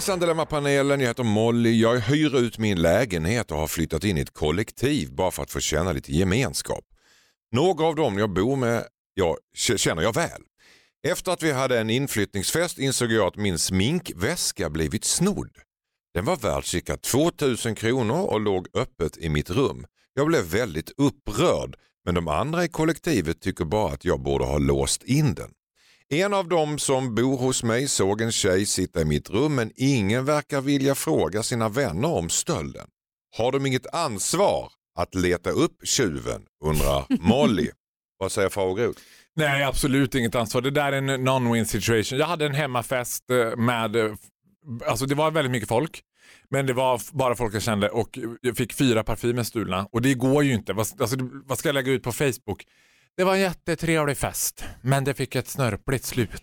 Speaker 6: Hejsan Dilemmapanelen, jag heter Molly. Jag hyr ut min lägenhet och har flyttat in i ett kollektiv bara för att få känna lite gemenskap. Några av dem jag bor med jag, känner jag väl. Efter att vi hade en inflyttningsfest insåg jag att min sminkväska blivit snodd. Den var värd cirka 2000 kronor och låg öppet i mitt rum. Jag blev väldigt upprörd men de andra i kollektivet tycker bara att jag borde ha låst in den. En av dem som bor hos mig såg en tjej sitta i mitt rum men ingen verkar vilja fråga sina vänner om stölden. Har de inget ansvar att leta upp tjuven undrar Molly. Vad säger Farao
Speaker 3: Nej, absolut inget ansvar. Det där är en non-win situation. Jag hade en hemmafest eh, med, eh, alltså det var väldigt mycket folk. Men det var bara folk jag kände och jag fick fyra parfymer stulna. Och det går ju inte. Alltså, vad ska jag lägga ut på Facebook? Det var en jättetrevlig fest, men det fick ett snörpligt slut.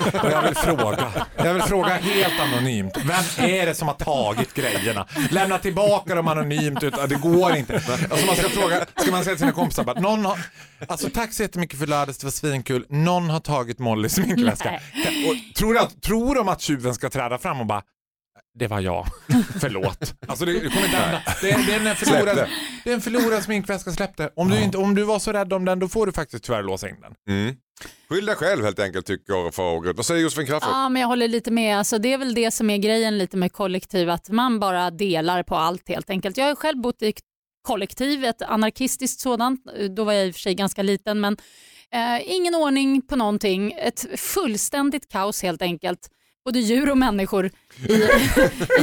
Speaker 3: och jag vill fråga, jag vill fråga helt anonymt, vem är det som har tagit grejerna? Lämna tillbaka dem anonymt, utan det går inte. Alltså man ska fråga, ska man säga till sina kompisar bara, någon har, alltså tack så jättemycket för lördags, det var svinkul, någon har tagit Mollys sminkväska. Och tror, att, tror de att tjuven ska träda fram och bara, det var jag. Förlåt. Alltså det, det kommer inte hända. Det, det, är en förlorad, det är en förlorad sminkväska, släpp det. Om, du inte, om du var så rädd om den då får du faktiskt tyvärr låsa in den.
Speaker 6: Mm. Skyll dig själv helt enkelt tycker Farao. Vad säger Josefin Crafoord?
Speaker 5: Ja, men jag håller lite med. Alltså, det är väl det som är grejen lite med kollektiv, att man bara delar på allt helt enkelt. Jag har själv bott i kollektiv, ett anarkistiskt sådant. Då var jag i och för sig ganska liten, men eh, ingen ordning på någonting. Ett fullständigt kaos helt enkelt både djur och människor i,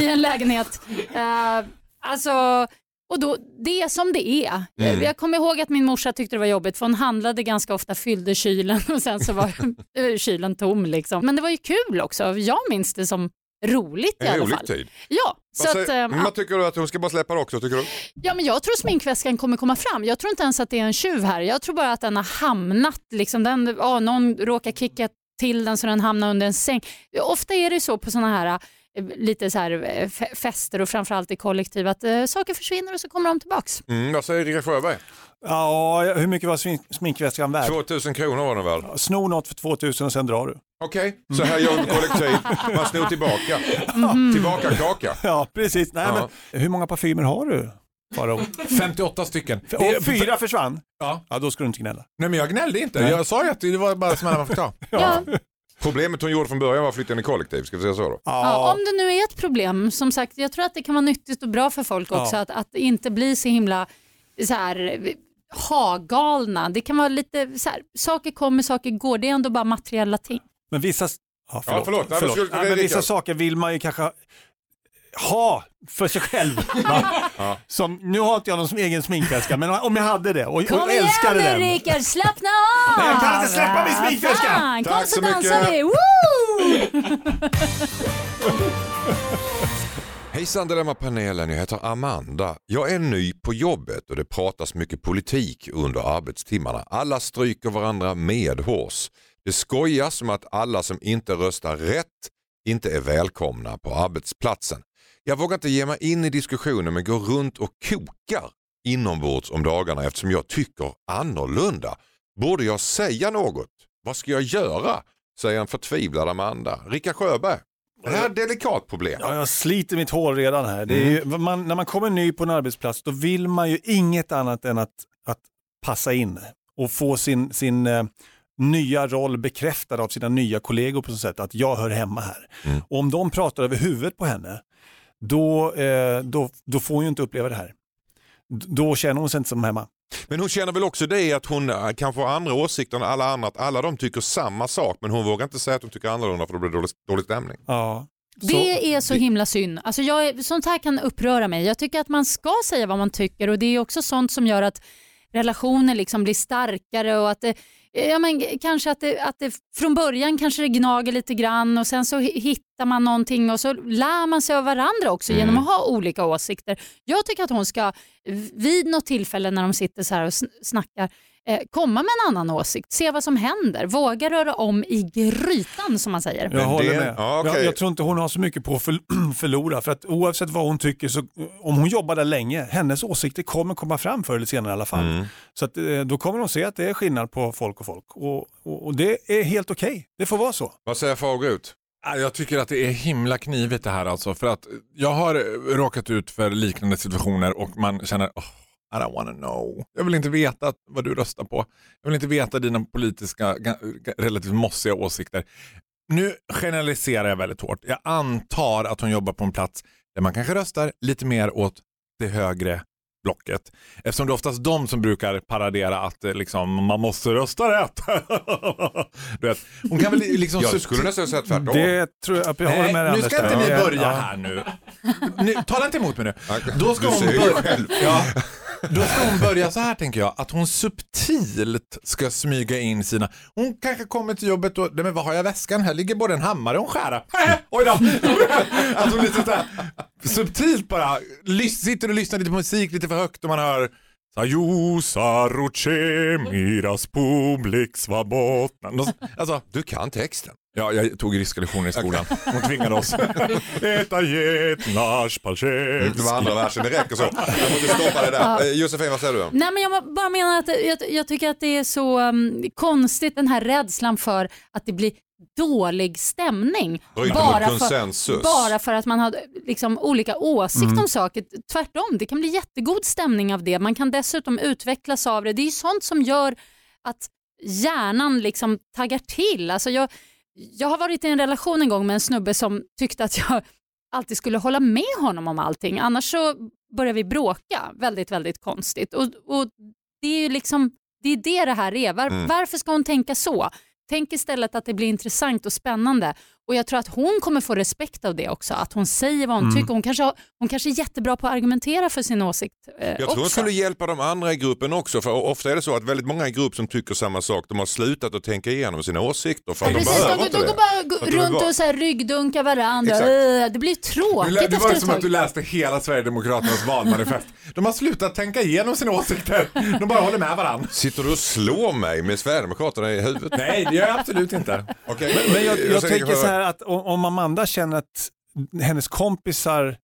Speaker 5: i en lägenhet. Uh, alltså, och då, det är som det är. Mm. Jag kommer ihåg att min morsa tyckte det var jobbigt för hon handlade ganska ofta, fyllde kylen och sen så var kylen tom. Liksom. Men det var ju kul också. Jag minns det som roligt i alla fall.
Speaker 6: Tid.
Speaker 5: Ja,
Speaker 6: så att, äh, vad tycker du att hon ska bara släppa det också? Tycker du?
Speaker 5: Ja, men jag tror sminkväskan kommer komma fram. Jag tror inte ens att det är en tjuv här. Jag tror bara att den har hamnat, liksom, den, oh, någon råkar kicka till den så den hamnar under en säng. Ofta är det så på sådana här eh, lite så här eh, fester och framförallt i kollektiv att äh, saker försvinner och så kommer de tillbaks.
Speaker 6: Mm, vad säger Rickard Sjöberg?
Speaker 4: Ja, hur mycket var sminkväskan värd?
Speaker 6: 2000 kronor var den värd.
Speaker 4: Sno något för 2000 och sen drar du.
Speaker 6: Okej, okay. så här gör vi kollektiv. Man snor tillbaka. Mm. Tillbaka kaka.
Speaker 4: Ja, precis. Nej, ja. Men, hur många parfymer har du?
Speaker 3: Farao. 58 stycken.
Speaker 4: Och fyra försvann? Ja. ja. Då ska du inte gnälla.
Speaker 3: Nej men jag gnällde inte. Nej. Jag sa ju att det var bara smällar man fick ta. ja.
Speaker 6: Problemet hon gjorde från början var att flytta in i kollektiv, ska vi säga så då?
Speaker 5: Ja. ja. om det nu är ett problem, som sagt, jag tror att det kan vara nyttigt och bra för folk också att, att inte bli så himla så här, hagalna. Det kan vara lite så här, saker kommer, saker går, det är ändå bara materiella ting.
Speaker 4: Men vissa, ja, förlåt. Ja, förlåt. förlåt. Nej, men, men vissa saker vill man ju kanske ha för sig själv. Ja. Som, nu har inte jag någon egen sminkväska, men om jag hade det och,
Speaker 5: Kom
Speaker 4: och älskade
Speaker 5: igen
Speaker 4: nu
Speaker 5: Rickard, slappna av!
Speaker 4: Nej, jag kan inte släppa min sminkväska!
Speaker 5: Fan, Tack så, så dansar vi!
Speaker 6: Hejsan Dilemma-panelen, jag heter Amanda. Jag är ny på jobbet och det pratas mycket politik under arbetstimmarna. Alla stryker varandra medhårs. Det skojas om att alla som inte röstar rätt inte är välkomna på arbetsplatsen. Jag vågar inte ge mig in i diskussionen men går runt och kokar inombords om dagarna eftersom jag tycker annorlunda. Borde jag säga något? Vad ska jag göra? Säger en förtvivlad Amanda. Rika Sjöberg. Det här är ett delikat problem.
Speaker 4: Ja, jag sliter mitt hår redan här. Mm. Ju, man, när man kommer ny på en arbetsplats då vill man ju inget annat än att, att passa in och få sin, sin eh, nya roll bekräftad av sina nya kollegor på så sätt att jag hör hemma här. Mm. Och om de pratar över huvudet på henne då, eh, då, då får hon ju inte uppleva det här. Då känner hon sig inte som hemma.
Speaker 6: Men hon känner väl också det att hon eh, kanske har andra åsikter än alla andra, att alla de tycker samma sak men hon vågar inte säga att hon tycker annorlunda för då blir det dålig, dålig stämning.
Speaker 4: Ja.
Speaker 5: Det är så himla synd. Alltså jag, sånt här kan uppröra mig. Jag tycker att man ska säga vad man tycker och det är också sånt som gör att relationer liksom blir starkare och att det, ja, men, kanske att det, att det från början kanske det gnager lite grann och sen så hi- hittar man någonting och så lär man sig av varandra också
Speaker 8: Mm.
Speaker 5: genom att ha olika åsikter. Jag tycker att hon ska vid något tillfälle när de sitter så här och sn- snackar eh, komma med en annan åsikt, se vad som händer, våga röra om i grytan som man säger.
Speaker 4: Jag håller med.
Speaker 6: Ja, okej.
Speaker 4: jag, jag tror inte hon har så mycket på att för, förlora. För att oavsett vad hon tycker, så, om hon jobbar där länge, hennes åsikter kommer komma fram förr eller senare i alla fall.
Speaker 6: Mm.
Speaker 4: Så att, eh, då kommer hon se att det är skillnad på folk och folk. Och, och, och det är helt okej. Det får vara så.
Speaker 6: Vad säger Fagerut?
Speaker 3: Ja, Jag tycker att det är himla knivigt det här alltså. För att jag har eh, råkat ut för liknande situationer och man känner oh, I don't wanna know. Jag vill inte veta vad du röstar på. Jag vill inte veta dina politiska, relativt mossiga åsikter. Nu generaliserar jag väldigt hårt. Jag antar att hon jobbar på en plats där man kanske röstar lite mer åt det högre blocket. Eftersom det är oftast de som brukar paradera att eh, liksom, man måste rösta rätt. du vet, hon kan väl liksom
Speaker 6: Jag skulle nästan säga tvärtom.
Speaker 4: Det tror jag, jag håller
Speaker 3: Nej,
Speaker 4: med dig,
Speaker 3: nu ska inte ni
Speaker 4: Ja,
Speaker 3: börja
Speaker 4: ja.
Speaker 3: här nu. nu. Tala inte emot mig nu. Då ska,
Speaker 6: Du
Speaker 3: hon börja,
Speaker 6: själv.
Speaker 3: ja, då ska hon börja så här tänker jag, att hon subtilt ska smyga in sina, hon kanske kommer till jobbet och, nej men vad har jag i väskan? Här ligger både en hammare och en skära. Äh, oj då! Att alltså, hon lite så här, subtilt bara sitter och lyssnar lite på musik lite för högt och man hör Sajusa saruce miras publix vabotna. Alltså,
Speaker 6: Du kan texten.
Speaker 3: Ja, jag tog ryska lektioner i skolan. Hon tvingade oss. Jet nash
Speaker 6: Mm, Det var andra versen, det räcker så. Jag måste stoppa det där.
Speaker 5: Ja.
Speaker 6: Eh, Josefin, vad säger du?
Speaker 5: Nej, men jag bara menar att jag, jag tycker att det är så um, konstigt den här rädslan för att det blir dålig stämning. Bara för,
Speaker 6: konsensus.
Speaker 5: bara för att man har liksom, olika åsikter
Speaker 6: Mm.
Speaker 5: om saker. Tvärtom, det kan bli jättegod stämning av det. Man kan dessutom utvecklas av det. Det är ju sånt som gör att hjärnan liksom taggar till. Alltså jag, jag har varit i en relation en gång med en snubbe som tyckte att jag alltid skulle hålla med honom om allting. Annars så börjar vi bråka väldigt, väldigt konstigt. Och, och det är ju liksom, det är det det här är. Var,
Speaker 8: Mm.
Speaker 5: Varför ska hon tänka så? Tänk istället att det blir intressant och spännande. Och jag tror att hon kommer få respekt av det också. Att hon säger vad hon
Speaker 6: Mm.
Speaker 5: tycker. Hon kanske, har, hon kanske är jättebra på att argumentera för sin åsikt eh,
Speaker 6: Jag tror
Speaker 5: också.
Speaker 6: det skulle hjälpa de andra i gruppen också för ofta är det så att väldigt många i grupp som tycker samma sak de har slutat att tänka igenom sina åsikter för att de
Speaker 5: Precis, de, de går bara runt
Speaker 6: bara-
Speaker 5: och så här ryggdunka varandra.
Speaker 6: Exakt.
Speaker 5: Det blir tråkigt
Speaker 3: lä- det var som att du läste hela Sverigedemokraternas valmanifest. De har slutat tänka igenom sina åsikter. De bara håller med varandra.
Speaker 6: Sitter du och slår mig med Sverigedemokraterna i huvudet?
Speaker 3: Nej, det gör jag absolut inte.
Speaker 6: Okej,
Speaker 4: Men, men jag, jag
Speaker 6: ska
Speaker 4: tänker så här att om Amanda känner att hennes kompisar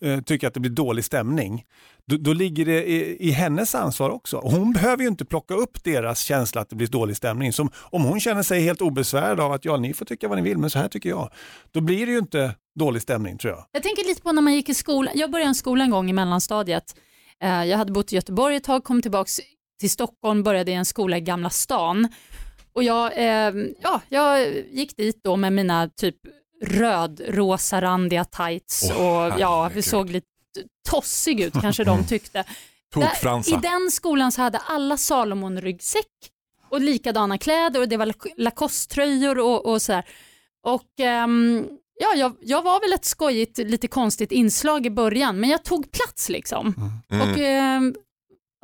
Speaker 4: eh, tycker att det blir dålig stämning, då, då ligger det i, i hennes ansvar också. Hon behöver ju inte plocka upp deras känsla att det blir dålig stämning. Som, om hon känner sig helt obesvärd av att ja, ni får tycka vad ni vill, men så här tycker jag. Då blir det ju inte dålig stämning tror jag.
Speaker 5: Jag tänker lite på när man gick i skolan. Jag började en skola en gång i mellanstadiet. Eh, jag hade bott i Göteborg ett tag, kom tillbaka till Stockholm, började i en skola i Gamla stan. Och jag, eh, ja, jag gick dit då med mina typ röd-rosa randiga tights
Speaker 3: Åh,
Speaker 5: och ja, vi såg lite tossig ut kanske de tyckte.
Speaker 3: Tokfransa.
Speaker 5: Där, I den skolan så hade alla Salomon-ryggsäck och likadana kläder och det var Lac- Lacoste-tröjor och, och sådär. Och ehm, ja, jag, jag var väl ett skojigt, lite konstigt inslag i början, men jag tog plats liksom.
Speaker 4: Mm.
Speaker 5: Och, ehm,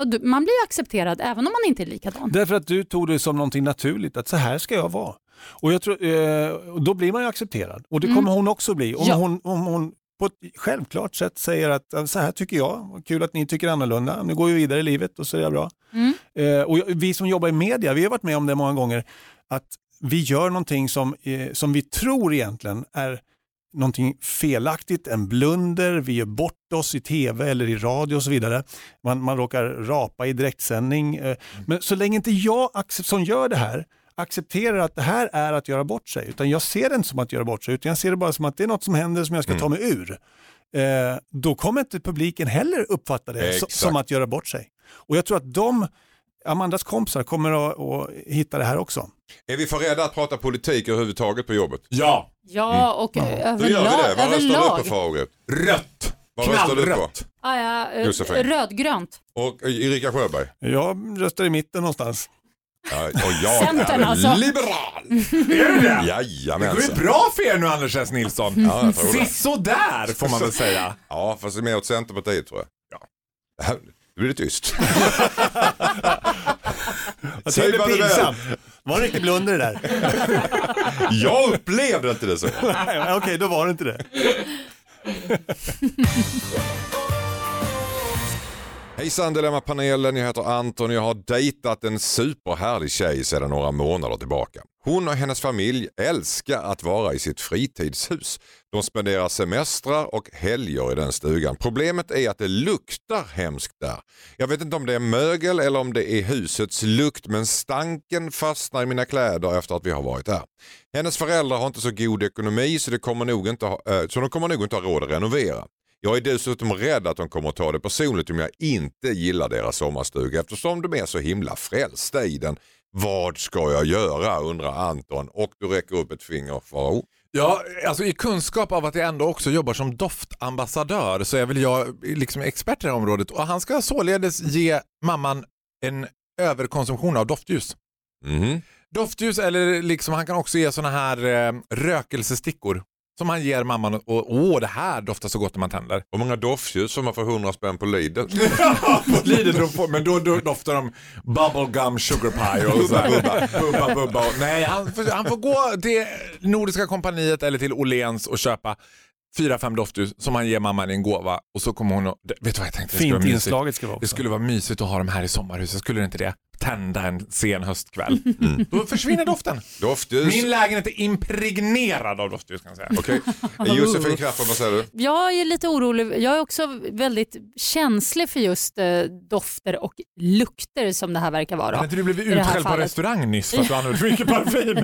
Speaker 5: och du- man blir accepterad även om man inte är likadan.
Speaker 4: Därför att du tog det som någonting naturligt, att så här ska jag vara. Och jag tror, eh, då blir man ju accepterad. Och det
Speaker 5: Mm.
Speaker 4: kommer hon också bli. Om,
Speaker 5: Ja.
Speaker 4: hon, om hon på ett självklart sätt säger att "Ja, så här tycker jag, kul att ni tycker annorlunda, nu går vi vidare i livet och så är det bra.
Speaker 5: Mm.
Speaker 4: Eh, och vi som jobbar i media, vi har varit med om det många gånger, att vi gör någonting som, eh, som vi tror egentligen är någonting felaktigt, en blunder, vi gör bort oss i tv eller i radio och så vidare. Man, man råkar rapa i direktsändning. eh, Men så länge inte jag som gör det här accepterar att det här är att göra bort sig, utan jag ser det inte som att göra bort sig, utan jag ser det bara som att det är något som händer som jag ska ta mig ur. Eh, då kommer inte publiken heller uppfatta det som att göra bort sig. Och jag tror att de, Amandas kompisar, kommer att, att hitta det här också.
Speaker 6: Är vi för rädda att prata politik överhuvudtaget på jobbet?
Speaker 3: Ja.
Speaker 5: Ja, och
Speaker 6: Hur gör vi
Speaker 5: överlag.
Speaker 6: det? Vad röstar du
Speaker 5: överlag.
Speaker 6: på Fagerut?
Speaker 3: Rött.
Speaker 6: Vad röstar du på?
Speaker 5: Ah, ja, eh, rödgrönt.
Speaker 6: Och Erika Sjöberg?
Speaker 4: Jag röstar i mitten någonstans.
Speaker 6: Ja, och jag
Speaker 5: Centern,
Speaker 6: är
Speaker 5: alltså.
Speaker 6: liberal!
Speaker 3: Är du det? Det går
Speaker 6: Jajamensan.
Speaker 3: ju bra för er nu Anders S. Nilsson.
Speaker 6: Ja.
Speaker 3: Sisådär får man väl säga.
Speaker 6: Ja, fast det är mer åt Centerpartiet tror jag. Ja. Nu blir det tyst. Säg vad
Speaker 4: är. pinsamt. Var det riktigt blunder det där?
Speaker 6: Jag upplevde inte det så.
Speaker 4: Nej, Okej, då var det inte det.
Speaker 6: Hejsan Dilemmapanelen, jag heter Anton och jag har dejtat en superhärlig tjej sedan några månader tillbaka. Hon och hennes familj älskar att vara i sitt fritidshus. De spenderar semestrar och helger i den stugan. Problemet är att det luktar hemskt där. Jag vet inte om det är mögel eller om det är husets lukt men stanken fastnar i mina kläder efter att vi har varit där. Hennes föräldrar har inte så god ekonomi så, det kommer nog inte ha, eh, så de kommer nog inte ha råd att renovera. Jag är dessutom rädd att de kommer att ta det personligt om jag inte gillar deras sommarstuga eftersom de är så himla frälsta i den. Vad ska jag göra undrar Anton och du räcker upp ett finger Farao.
Speaker 3: Ja, alltså i kunskap av att jag ändå också jobbar som doftambassadör så är väl jag liksom expert i det här området och han ska således ge mamman en överkonsumtion av doftljus.
Speaker 6: Mhm.
Speaker 3: Doftljus eller liksom han kan också ge såna här eh, rökelsestickor som han ger mamman och åh det här doftar så gott när man tänder.
Speaker 6: Hur många doftljus får man för 100 spänn på Lidl?
Speaker 3: på Lidl, då får, men då, då doftar de bubblegum sugar pie och så här, bubba, bubba, bubba. Och, nej, han, får- han får gå till Nordiska kompaniet eller till Åhléns och köpa fyra, fem doftljus som han ger mamman i en gåva och så kommer hon och, vet du vad jag tänkte? Det skulle
Speaker 4: Fint inslaget ska vara
Speaker 3: Det
Speaker 4: också.
Speaker 3: skulle vara mysigt att ha dem här i sommarhuset, skulle det inte det? Tända en sen höstkväll. Då försvinner doften.
Speaker 6: Doftljus.
Speaker 3: Min lägenhet är impregnerad av doftljus kan jag säga.
Speaker 6: Okej. Josefin Crafoord, vad säger du?
Speaker 5: Jag är lite orolig. Jag är också väldigt känslig för just eh, dofter och lukter som det här verkar vara.
Speaker 3: Inte du
Speaker 5: här
Speaker 3: utskälld på restaurang nyss för att du använder för mycket parfym?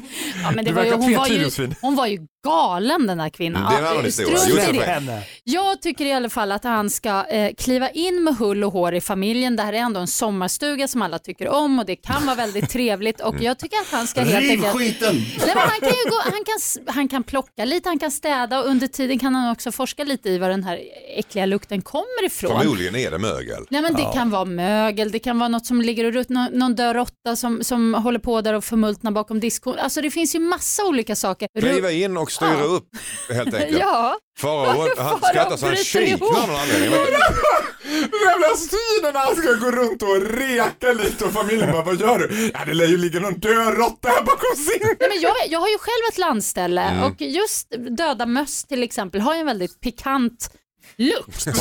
Speaker 5: Ja, men det
Speaker 3: Du
Speaker 5: var ju,
Speaker 3: verkar
Speaker 5: hon, var ju, hon var ju galen den här kvinnan.
Speaker 6: Mm, det är en annan historia.
Speaker 5: Jag tycker i alla fall att han ska eh, kliva in med hull och hår i familjen. Det här är ändå en sommarstuga som alla tycker om och det kan vara väldigt trevligt och jag tycker att han ska helt
Speaker 9: Riv
Speaker 5: enkelt...
Speaker 9: skiten!
Speaker 5: Nej, men han, kan ju gå, han, kan, han kan plocka lite, han kan städa och under tiden kan han också forska lite i var den här äckliga lukten kommer ifrån.
Speaker 6: Förmodligen är det mögel.
Speaker 5: Nej, men det kan vara mögel, det kan vara något som ligger och ruttnar, någon död råtta som, som håller på där och förmultnar bakom diskon. Alltså det finns ju massa olika saker.
Speaker 6: Kliva in och styra upp helt enkelt.
Speaker 5: Ja.
Speaker 6: Farao, skrattar så han kiknar av någon anledning.
Speaker 3: Den jävla synen när han ska gå runt och reka lite och familjen bara, vad gör du? Ja, det lär ju ligga någon död råtta här bakom sin.
Speaker 5: Nej, men jag, jag har ju själv ett landställe
Speaker 6: Mm.
Speaker 5: och just döda möss till exempel har ju en väldigt pikant lukt. eh,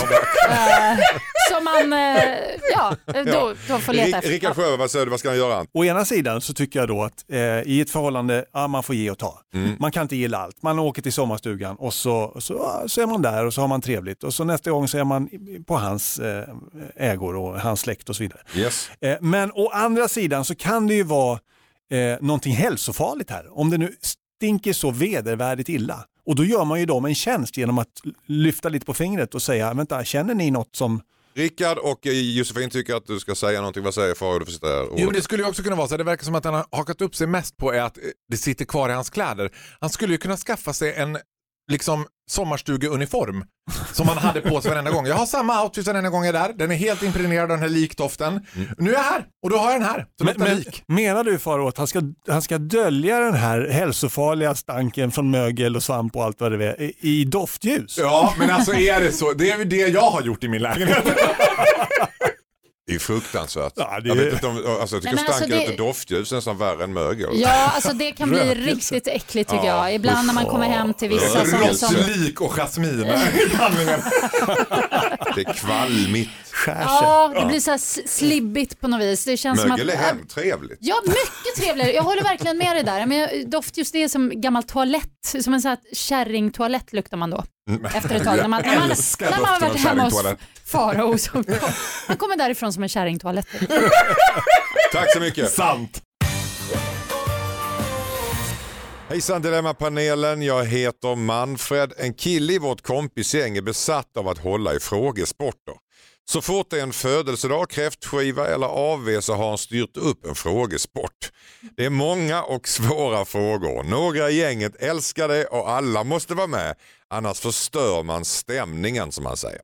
Speaker 5: som man eh, ja, då, då får leta efter.
Speaker 6: Rickard Sjöberg, vad säger du, vad ska han göra?
Speaker 4: Å ena sidan så tycker jag då att eh, i ett förhållande, ja, man får ge och ta. Man kan inte gilla allt. Man åker till sommarstugan och så, så, så är man där och så har man trevligt och så nästa gång så är man på hans eh, ägor och hans släkt och så vidare.
Speaker 6: Yes.
Speaker 4: Eh, men å andra sidan så kan det ju vara eh, någonting hälsofarligt här. Om det nu stinker så vedervärdigt illa. Och då gör man ju dem en tjänst genom att lyfta lite på fingret och säga, vänta, känner ni något som...
Speaker 6: Rickard och eh, Josefin tycker att du ska säga någonting. Vad säger Farao? Du får sitta här.
Speaker 3: Jo, men det skulle ju också kunna vara så. Det verkar som att han har hakat upp sig mest på är att eh, det sitter kvar i hans kläder. Han skulle ju kunna skaffa sig en liksom sommarstugeuniform som han hade på sig varenda gång. Jag har samma outfit varenda gång jag är där. Den är helt impregnerad av den här likdoften. Nu är jag här och då har jag den här. Så
Speaker 4: Men, men,
Speaker 3: lik.
Speaker 4: menar du Faro att han ska, han ska dölja den här hälsofarliga stanken från mögel och svamp och allt vad det är i, i doftljus?
Speaker 3: Ja, men alltså är det så? Det är ju det jag har gjort i min lägenhet.
Speaker 6: Det är fruktansvärt.
Speaker 4: Ja, det
Speaker 6: Jag vet inte om, alltså, jag tycker
Speaker 5: Nej, men alltså
Speaker 6: stanken
Speaker 5: det-
Speaker 6: efter doftljus är nästan värre än mögel.
Speaker 5: Ja, alltså det kan bli riktigt äckligt tycker
Speaker 6: Ja,
Speaker 5: jag. Ibland när man kommer hem till vissa som... som
Speaker 3: Råttlik och jasmin.
Speaker 6: Det är kvalmigt.
Speaker 5: Ja, det blir så här slibbigt på något vis. Det känns som att...
Speaker 6: Mögel är hemtrevligt.
Speaker 5: Ja, mycket trevligare. Jag håller verkligen med dig där. Men doftljus det är som gammal toalett. Som en sån här kärringtoalett luktar man då. Efter ett tag. När man, när man, när man har varit hemma hos. Farao. Han kommer därifrån som en kärringtoalett.
Speaker 6: Tack så mycket.
Speaker 3: Sant.
Speaker 6: Hejsan Dilemmapanelen, jag heter Manfred. En kille i vårt kompisgäng är besatt av att hålla i frågesporter. Så fort det är en födelsedag, kräftskiva eller AV så har han styrt upp en frågesport. Det är många och svåra frågor. Några i gänget älskar det och alla måste vara med. Annars förstör man stämningen som han säger.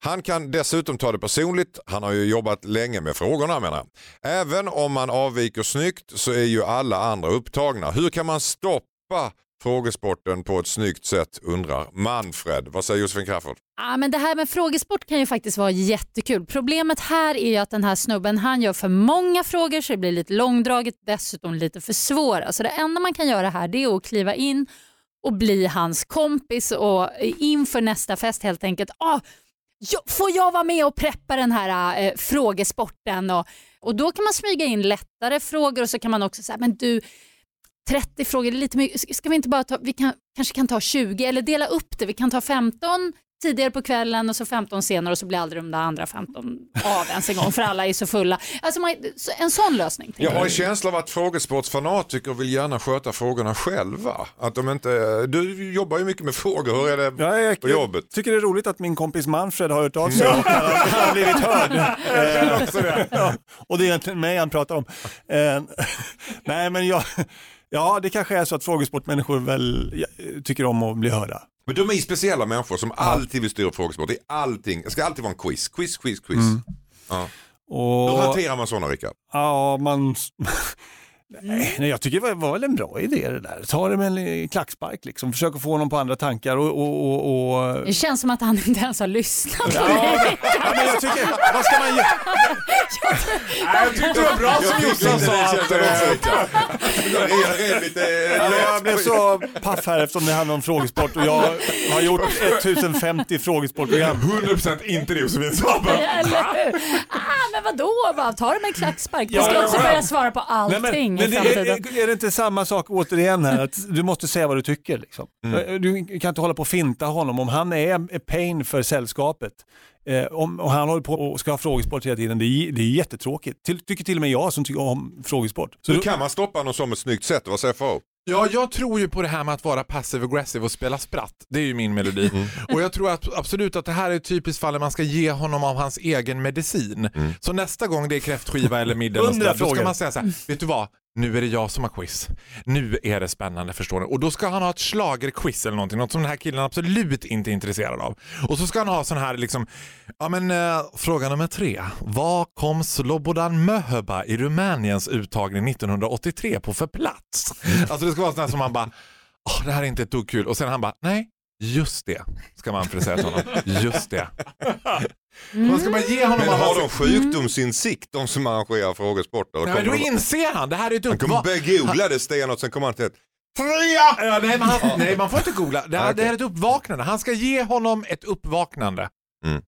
Speaker 6: Han kan dessutom ta det personligt. Han har ju jobbat länge med frågorna menar jag. Även om man avviker snyggt så är ju alla andra upptagna. Hur kan man stoppa frågesporten på ett snyggt sätt undrar Manfred. Vad säger Josefin Crafoord?
Speaker 5: Ja, men det här med frågesport kan ju faktiskt vara jättekul. Problemet här är ju att den här snubben han gör för många frågor så det blir lite långdraget, dessutom lite för svåra. Så det enda man kan göra här det är att kliva in och bli hans kompis och inför nästa fest helt enkelt. Ah, får jag vara med och preppa den här eh, frågesporten? Och, och då kan man smyga in lättare frågor och så kan man också säga, men du 30 frågor, det är lite mycket. Ska vi inte bara ta, vi kan, kanske kan ta 20 eller dela upp det. Vi kan ta 15 tidigare på kvällen och så 15 senare och så blir aldrig de där andra 15 av ens en gång för alla är så fulla. Alltså man, en sån lösning.
Speaker 6: Jag har en känsla av att frågesportsfanatiker vill gärna sköta frågorna själva. Att de inte, du jobbar ju mycket med frågor, hur är det
Speaker 4: Ja, jag,
Speaker 6: på jobbet?
Speaker 4: jag tycker det är roligt att min kompis Manfred har hört av sig och har blivit hörd. Och det är egentligen mig han pratar om. Eh, nej men jag, ja det kanske är så att frågesportmänniskor väl tycker om att bli hörda.
Speaker 6: Men de är speciella människor som alltid vill styra frågesport. Det är allting, det ska alltid vara en quiz, quiz, quiz, quiz.
Speaker 4: Mm.
Speaker 6: Ja.
Speaker 4: Och,
Speaker 6: Hur hanterar man sådana Rickard?
Speaker 4: Ja, man... Nej, nej, jag tycker det var, väl en bra idé det där. Ta det med en klackspark liksom. Försök att få honom på andra tankar och... och, och, och...
Speaker 5: Det känns som att han inte ens har lyssnat på
Speaker 4: Ja,
Speaker 5: det.
Speaker 4: ja, men jag tycker, vad ska man göra?
Speaker 3: Jag tyckte det var bra som Jossan sa att...
Speaker 4: Ja, men jag blev så paff här eftersom det handlar om frågesport och jag har gjort 1050 frågesportprogram.
Speaker 3: 100% inte det Josefin sa.
Speaker 5: Ah, men vadå, bara, ta det med en klackspark. Du
Speaker 4: Ja,
Speaker 5: ska också
Speaker 4: ja.
Speaker 5: börja svara på
Speaker 4: Nej,
Speaker 5: allting
Speaker 4: men, men
Speaker 5: i
Speaker 4: det,
Speaker 5: framtiden.
Speaker 4: är, är det inte samma sak återigen här, att du måste säga vad du tycker. Liksom. Du kan inte hålla på och finta honom. Om han är är pain för sällskapet eh, om, och han håller på och ska ha frågesport hela tiden, det är, det är jättetråkigt. Till, tycker till och med jag som tycker om frågesport. Så då-
Speaker 6: kan man stoppa någon som ett snyggt sätt? Vad säger FAO?
Speaker 3: Ja, jag tror ju på det här med att vara passive aggressive och spela spratt. Det är ju min melodi.
Speaker 6: Mm.
Speaker 3: Och jag tror att, absolut att det här är ett typiskt fall där man ska ge honom av hans egen medicin.
Speaker 6: Mm.
Speaker 3: Så nästa gång det är kräftskiva eller middag, sådär, då ska man säga så här, vet du vad? Nu är det jag som har quiz. Nu är det spännande förstår ni. Och då ska han ha ett schlagerquiz eller någonting, något som den här killen absolut inte är intresserad av. Och så ska han ha sån här liksom, ja men eh, fråga nummer tre. Vad kom Slobodan Möhöba i Rumäniens uttagning 1983 på för plats? Alltså det ska vara sån här som man bara, oh, det här är inte ett dugg kul. Och sen han bara, nej, just det, ska Manfred säga till honom. Just det. Vad ska man ge honom
Speaker 6: Men har de sjukdomsinsikt de som arrangerar frågesporter?
Speaker 3: Nej, men då inser han, det här är ett
Speaker 6: Han kommer googla det stenhårt, sen kommer han till ett
Speaker 3: Trea! Ja, nej, men han, nej, man får inte googla. Det här,
Speaker 6: Ah, okej.
Speaker 3: det här är ett uppvaknande. Han ska ge honom ett uppvaknande.
Speaker 6: Mm.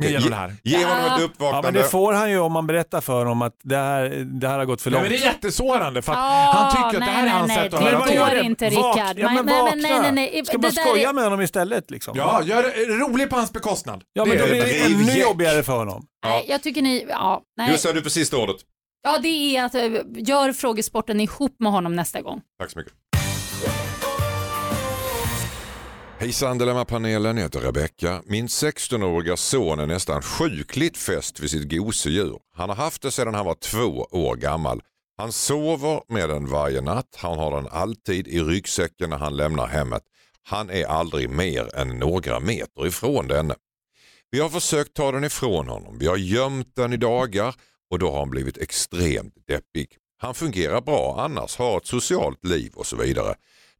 Speaker 3: Genom
Speaker 6: Ge-
Speaker 3: det här.
Speaker 6: Ge honom ett
Speaker 4: Ja, men
Speaker 6: uppvaknande.
Speaker 4: det får han ju om man berättar för honom att det här, det här har gått för
Speaker 3: Ja,
Speaker 4: långt.
Speaker 3: men det är jättesårande för att
Speaker 5: Ja,
Speaker 3: han tycker att det
Speaker 5: nej,
Speaker 3: här är hans
Speaker 5: nej,
Speaker 3: sätt att
Speaker 5: det
Speaker 3: höra
Speaker 5: går
Speaker 3: till.
Speaker 4: Vakna.
Speaker 5: inte,
Speaker 4: Vak-
Speaker 5: Rickard.
Speaker 4: Ja, men
Speaker 5: Nej,
Speaker 4: vakna.
Speaker 5: nej, nej, nej.
Speaker 4: Ska
Speaker 5: Det
Speaker 4: man skoja
Speaker 5: är-
Speaker 4: med honom istället? Liksom?
Speaker 3: Ja, gör det rolig på hans bekostnad.
Speaker 4: Ja, men
Speaker 3: Det
Speaker 4: då
Speaker 3: är
Speaker 4: blir
Speaker 3: det.
Speaker 4: det ännu jobbigare för honom.
Speaker 5: Nej, jag tycker ni, ja, nej.
Speaker 6: Just det, du på sista ordet.
Speaker 5: ja det är att eh, gör frågesporten ihop med honom nästa gång.
Speaker 6: Tack så mycket. Hejsan Dilemmapanelen, jag heter Rebecka. Min 16-åriga son är nästan sjukligt fäst vid sitt gosedjur. Han har haft det sedan han var två år gammal. Han sover med den varje natt, han har den alltid i ryggsäcken när han lämnar hemmet. Han är aldrig mer än några meter ifrån denne. Vi har försökt ta den ifrån honom, vi har gömt den i dagar och då har han blivit extremt deppig. Han fungerar bra annars, har ett socialt liv och så vidare.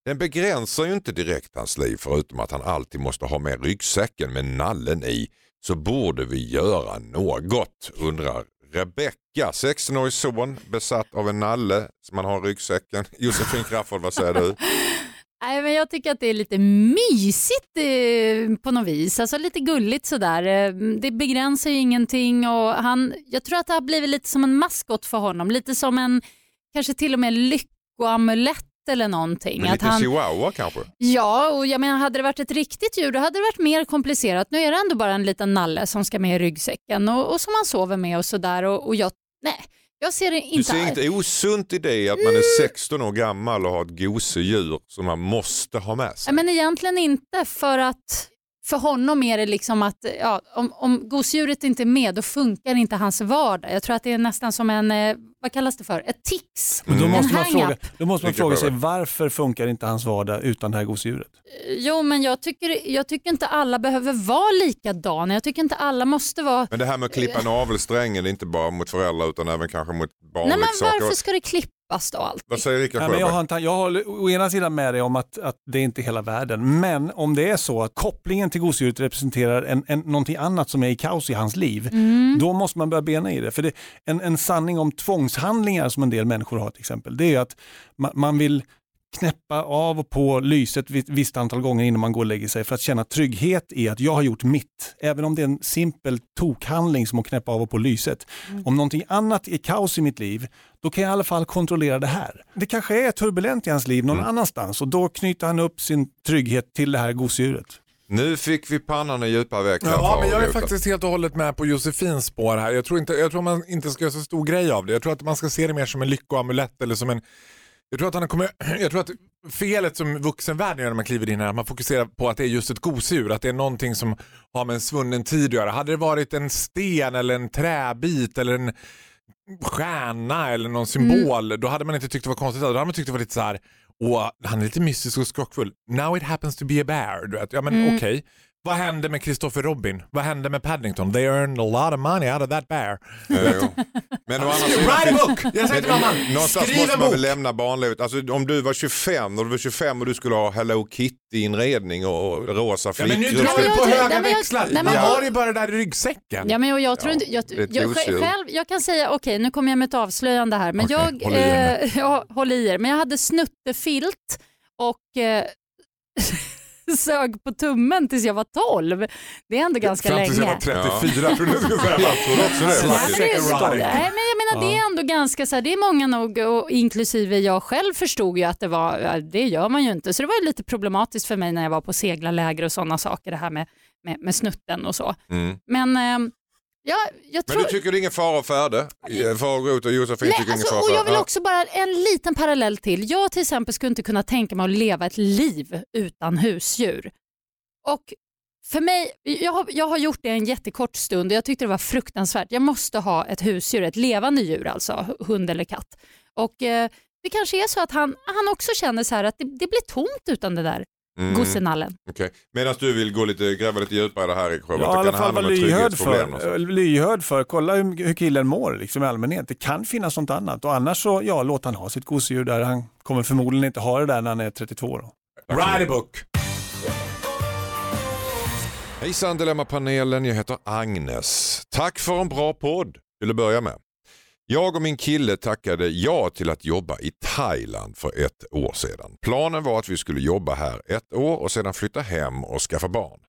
Speaker 6: Den begränsar ju inte direkt hans liv förutom att han alltid måste ha med ryggsäcken med nallen i. Så borde vi göra något, undrar Rebecka, 16-årig son besatt av en nalle som man har i ryggsäcken. Josefin Crafoord, vad säger du?
Speaker 5: Nej, men jag tycker att det är lite mysigt eh, på något vis, alltså lite gulligt sådär. Eh, det begränsar ju ingenting och han, jag tror att det har blivit lite som en maskot för honom, lite som en kanske till och med lyckoamulett eller någonting.
Speaker 6: En
Speaker 5: Att
Speaker 6: liten
Speaker 5: han,
Speaker 6: chihuahua kanske?
Speaker 5: Ja, och jag menar hade det varit ett riktigt djur då hade det varit mer komplicerat. Nu är det ändå bara en liten nalle som ska med i ryggsäcken och, och som man sover med och sådär. Och, och jag, nej, jag ser det
Speaker 6: Du
Speaker 5: inte.
Speaker 6: ser inget osunt i det att man är 16 år gammal och har ett gosedjur som man måste ha med sig?
Speaker 5: men egentligen inte för att för honom är det liksom att ja, om, om gosedjuret inte är med då funkar inte hans vardag. Jag tror att det är nästan som en, eh, vad kallas det för, ett tics.
Speaker 4: Men då måste man fråga, då måste man fråga sig varför funkar inte hans vardag utan det här gosedjuret?
Speaker 5: Jo men jag tycker, jag tycker inte alla behöver vara likadana. Jag tycker inte alla måste vara
Speaker 6: Men det här med att klippa navelsträngen är inte bara mot föräldrar utan även kanske mot
Speaker 5: Nej men
Speaker 6: barnleksaker.
Speaker 5: varför ska det klippas? Djupaste av allt.
Speaker 6: Vad säger Rickard
Speaker 4: Nej, men jag,
Speaker 6: Sjöberg?
Speaker 4: har en jag håller å ena sidan med dig om att, att det är inte hela världen. Men om det är så att kopplingen till gosedjuret representerar en, en, någonting annat som är i kaos i hans liv,
Speaker 5: Mm.
Speaker 4: då måste man börja bena i det. För det, en, en sanning om tvångshandlingar som en del människor har till exempel, det är att man, man vill knäppa av och på lyset ett visst antal gånger innan man går och lägger sig för att känna trygghet i att jag har gjort mitt. Även om det är en simpel tokhandling som att knäppa av och på lyset. Om någonting annat är kaos i mitt liv, då kan jag i alla fall kontrollera det här. Det kanske är turbulent i hans liv någon annanstans och då knyter han upp sin trygghet till det här gosedjuret.
Speaker 6: Nu fick vi pannan i djupa veck.
Speaker 3: Ja, men jag är faktiskt helt och hållet med på Josefins spår här. Jag tror, inte, jag tror man inte ska göra så stor grej av det. Jag tror att man ska se det mer som en lyckoamulett eller som en... Jag tror att, han kommer, jag tror att felet som vuxenvärlden gör när man kliver in här, att man fokuserar på att det är just ett gosedjur, att det är någonting som har med en svunnen tid att göra. Hade det varit en sten eller en träbit eller en stjärna eller någon symbol, då hade man inte tyckt det var konstigt. Då hade man tyckt det var lite så här, åh, han är lite mystisk och skrockfull. Now it happens to be a bear. Du vet. Ja men
Speaker 5: Mm.
Speaker 3: okej. Vad hände med Christopher Robin? Vad hände med Paddington? They earned a lot of money out of that bear.
Speaker 6: Jo. Men å andra
Speaker 3: Write a book! Jag säger till
Speaker 6: Men
Speaker 3: mamman,
Speaker 6: Någonstans
Speaker 3: skriv
Speaker 6: måste
Speaker 3: en
Speaker 6: man
Speaker 3: bok!
Speaker 6: väl lämna barnlivet. Alltså, om du var 25 och du var 25 och du skulle ha Hello Kitty-inredning och rosa
Speaker 3: Ja, men nu drar du
Speaker 5: jag
Speaker 3: på
Speaker 5: tror-
Speaker 3: höga
Speaker 5: nej, men jag-
Speaker 3: växlar.
Speaker 5: nej, men
Speaker 3: Jag
Speaker 5: jag-
Speaker 3: har ju bara det där i ryggsäcken.
Speaker 5: Ja, men och jag, tror inte, jag,
Speaker 6: det är ett
Speaker 5: jag,
Speaker 6: gosedjur.
Speaker 5: själv, jag kan säga, okej nu kommer jag med ett avslöjande här, men
Speaker 3: Okej,
Speaker 5: jag,
Speaker 3: håll i er
Speaker 5: eh, ja, håll i er, men jag hade snuttefilt och eh, sög på tummen tills jag var 12. Det är ändå ganska
Speaker 3: Fram
Speaker 5: länge.
Speaker 3: tills jag var 34 tror du skulle säga.
Speaker 6: Jag.
Speaker 5: Nej, men menar, det är ändå ganska så här, det är många nog, och inklusive jag själv förstod ju att det var, det gör man ju inte, så det var lite problematiskt för mig när jag var på seglarläger och sådana saker, det här med, med, med snutten och så.
Speaker 6: Mm.
Speaker 5: Men ehm, ja, jag
Speaker 6: Men
Speaker 5: tror...
Speaker 6: du tycker det är ingen fara och färde? Farao och Josefin tycker ingen
Speaker 5: alltså,
Speaker 6: fara
Speaker 5: och jag vill också bara en liten parallell till. Jag till exempel skulle inte kunna tänka mig att leva ett liv utan husdjur. Och för mig, jag har, jag har gjort det en jättekort stund och jag tyckte det var fruktansvärt. Jag måste ha ett husdjur, ett levande djur alltså, hund eller katt. Och eh, det kanske är så att han, han också känner så här att det, det blir tomt utan det där
Speaker 6: Mm.
Speaker 5: gossenallen.
Speaker 6: Okej. Medan du vill gå lite, gräva lite djupare i det här Erik Sjöberg,
Speaker 4: Ja, i alla
Speaker 6: kan
Speaker 4: fall vara lyhörd
Speaker 6: trygghetsproblem. och så.
Speaker 4: för, lyhörd för, kolla hur, hur killen mår liksom, i allmänhet. Det kan finnas något annat och annars så, ja, låt han ha sitt gosedjur där. Han kommer förmodligen inte ha det där när han är 32 då.
Speaker 3: Write a book.
Speaker 6: Hejsan Dilemmapanelen, jag heter Agnes. Tack för en bra podd till att börja med. Jag och min kille tackade ja till att jobba i Thailand för ett år sedan. Planen var att vi skulle jobba här ett år och sedan flytta hem och skaffa barn.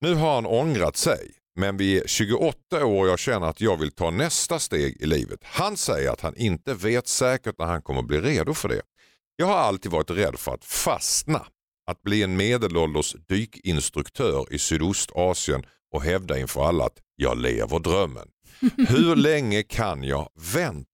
Speaker 6: Nu har han ångrat sig, men vi är 28 år och jag känner att jag vill ta nästa steg i livet. Han säger att han inte vet säkert när han kommer bli redo för det. Jag har alltid varit rädd för att fastna, att bli en medelålders dykinstruktör i Sydostasien och hävda inför alla att jag lever drömmen. Hur länge kan jag vänta?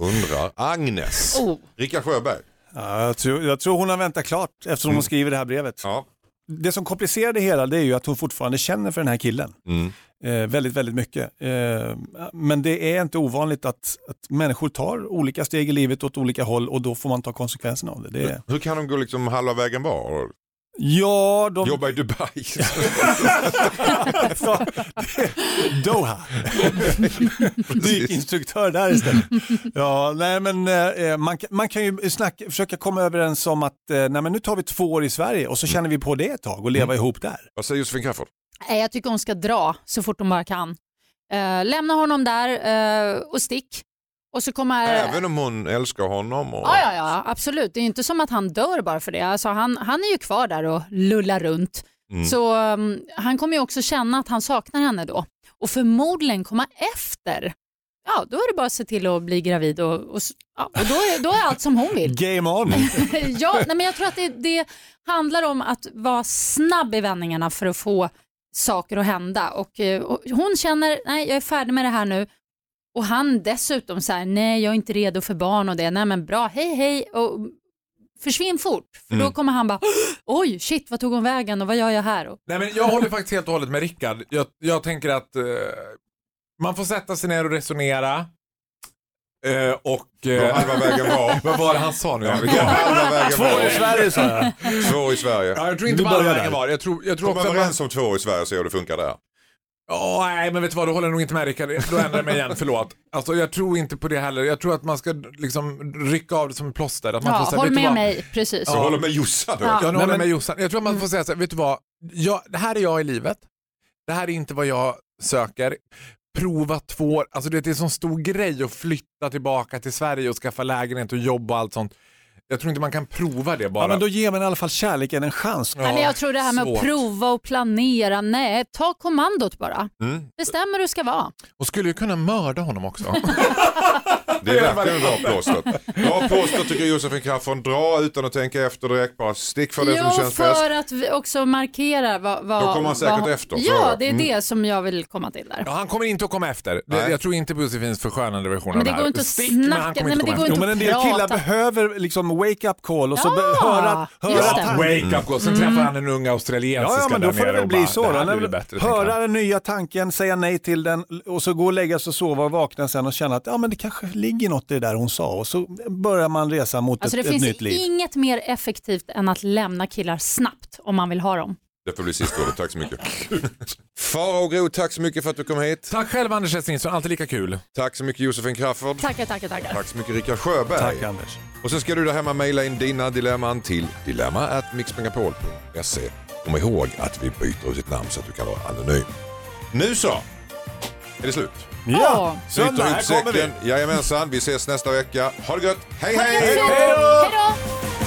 Speaker 6: Undrar Agnes.
Speaker 5: Oh.
Speaker 6: Rickard Sjöberg.
Speaker 4: Ja, jag, tror, jag tror hon har väntat klart eftersom hon skriver det här brevet.
Speaker 6: Ja.
Speaker 4: Det som komplicerar det hela det är ju att hon fortfarande känner för den här killen.
Speaker 6: Mm.
Speaker 4: Eh, väldigt, väldigt mycket. Eh, men det är inte ovanligt att, att människor tar olika steg i livet åt olika håll och då får man ta konsekvenserna av det. det är...
Speaker 6: Hur kan de gå liksom halva vägen var?
Speaker 4: Ja, de...
Speaker 6: Jobba i Dubai.
Speaker 4: Så, det- Doha. Dykinstruktör där istället. Ja, nej, men, eh, man, kan- man kan ju snacka, försöka komma överens om att eh, nej, men nu tar vi två år i Sverige och så känner vi på det ett tag och leva ihop där.
Speaker 6: Vad säger Josefin Crafoord?
Speaker 5: Jag tycker hon ska dra så fort hon bara kan. Eh, lämna honom där eh, och stick. Och så kommer...
Speaker 6: Även om hon älskar honom? Och...
Speaker 5: Ja, ja, ja, absolut. Det är inte som att han dör bara för det. Alltså, han, han är ju kvar där och lullar runt.
Speaker 6: Mm.
Speaker 5: Så um, han kommer ju också känna att han saknar henne då. Och förmodligen komma efter. Ja, då är det bara att se till att bli gravid och, och, ja, och då, är, då är allt som hon vill.
Speaker 4: Game on!
Speaker 5: ja, nej, men jag tror att det, det handlar om att vara snabb i vändningarna för att få saker att hända. Och, eh, och hon känner, nej jag är färdig med det här nu. Och han dessutom så här, nej jag är inte redo för barn och det. Nej men bra, hej hej. Och försvinn fort. För då
Speaker 3: Mm.
Speaker 5: kommer han bara, oj shit vad tog hon vägen och vad gör jag här? Och,
Speaker 3: Nej, men jag håller faktiskt helt och hållet med Rickard. Jag, jag tänker att eh, man får sätta sig ner och resonera. Eh, och...
Speaker 6: Vad halva vägen var.
Speaker 3: vad var det han sa nu?
Speaker 6: Ja,
Speaker 4: Två
Speaker 6: var.
Speaker 4: i Sverige sa jag.
Speaker 6: Två i Sverige.
Speaker 3: Ja, jag tror inte
Speaker 4: börjar
Speaker 3: vägen
Speaker 4: där.
Speaker 3: var. Jag tror, jag tror
Speaker 6: Kom
Speaker 3: också att man,
Speaker 6: överens om två i Sverige och se hur det funkar där.
Speaker 3: Åh, nej, men vet du vad, då håller jag nog inte med Rickard. Då ändrar jag mig igen, förlåt. Alltså, jag tror inte på det heller. Jag tror att man ska liksom rycka av det som ett plåster. Att man
Speaker 5: Ja,
Speaker 3: får säga,
Speaker 5: håll med
Speaker 3: vad?
Speaker 5: mig, precis.
Speaker 6: Så håller med Jossan då.
Speaker 5: Ja.
Speaker 3: Jag
Speaker 4: Nej,
Speaker 3: håller
Speaker 4: men-
Speaker 3: med Jossan. Jag tror att man får säga så här, vet du vad? Jag, det här är jag i livet. Det här är inte vad jag söker. Prova två år. Alltså det är en sån stor grej att flytta tillbaka till Sverige och skaffa lägenhet och jobb och allt sånt. Jag tror inte man kan prova det bara.
Speaker 4: Ja, men då ger man i alla fall kärleken en chans.
Speaker 5: Nej, men jag tror det här med
Speaker 3: svårt.
Speaker 5: att prova och planera, nej, ta kommandot bara.
Speaker 6: Mm.
Speaker 5: Bestäm hur du ska vara.
Speaker 3: Och skulle ju kunna mörda honom också.
Speaker 6: Det är verkligen bra påstått. Bra påstått tycker Josefin Crafoord. Dra utan att tänka efter direkt. Bara stick för det som
Speaker 5: Jo,
Speaker 6: känns bäst.
Speaker 5: för att vi också markera vad... vad
Speaker 6: Då kommer han säkert
Speaker 5: vad,
Speaker 6: efter,
Speaker 5: Ja,
Speaker 6: det.
Speaker 5: det är
Speaker 6: Mm.
Speaker 5: det som jag vill komma till där.
Speaker 3: Ja, han kommer inte att komma efter. Det, jag tror inte på Josefins förskönande version
Speaker 5: Men
Speaker 3: av
Speaker 5: det
Speaker 3: det här.
Speaker 5: går inte att
Speaker 3: Stick, men han
Speaker 5: snacka-
Speaker 3: kommer
Speaker 5: nej,
Speaker 3: inte
Speaker 5: men det går
Speaker 4: men en del
Speaker 5: prata.
Speaker 4: killar behöver liksom wake-up call och så
Speaker 5: Ja,
Speaker 4: be- höra, höra
Speaker 5: det.
Speaker 3: Wake up call, sen träffar han en ung australiensiska
Speaker 4: Ja, ja, men då
Speaker 3: där
Speaker 4: får det
Speaker 3: nere
Speaker 4: väl
Speaker 3: och
Speaker 4: bli
Speaker 3: bara,
Speaker 4: så.
Speaker 3: det
Speaker 4: höra den nya tanken, säga nej till den och så gå och lägga sig och sova och vakna sen och känna att ja, men det kanske ligger något i det där hon sa och så börjar man resa mot
Speaker 5: Alltså det
Speaker 4: ett, ett
Speaker 5: finns
Speaker 4: nytt liv.
Speaker 5: inget mer effektivt än att lämna killar snabbt om man vill ha dem.
Speaker 6: Det får bli sista ordet. Tack så mycket. Farao Groth, tack så mycket för att du kom hit.
Speaker 3: Tack själv Anders S. Nilsson, alltid lika kul.
Speaker 6: Tack så mycket Josefin Crafoord.
Speaker 5: Tackar, tackar, tackar.
Speaker 6: Tack så mycket Rickard Sjöberg.
Speaker 4: Tack Anders.
Speaker 6: Och så ska du där hemma mejla in dina dilemman till dilemma@mixmegapol.se. Kom ihåg att vi byter ut ditt namn så att du kan vara anonym. Nu så, är det slut.
Speaker 4: Ja, söndag. Här kommer.
Speaker 6: Jajamensan, vi ses nästa vecka. Ha det gött. Hej, hej!
Speaker 4: Hej då!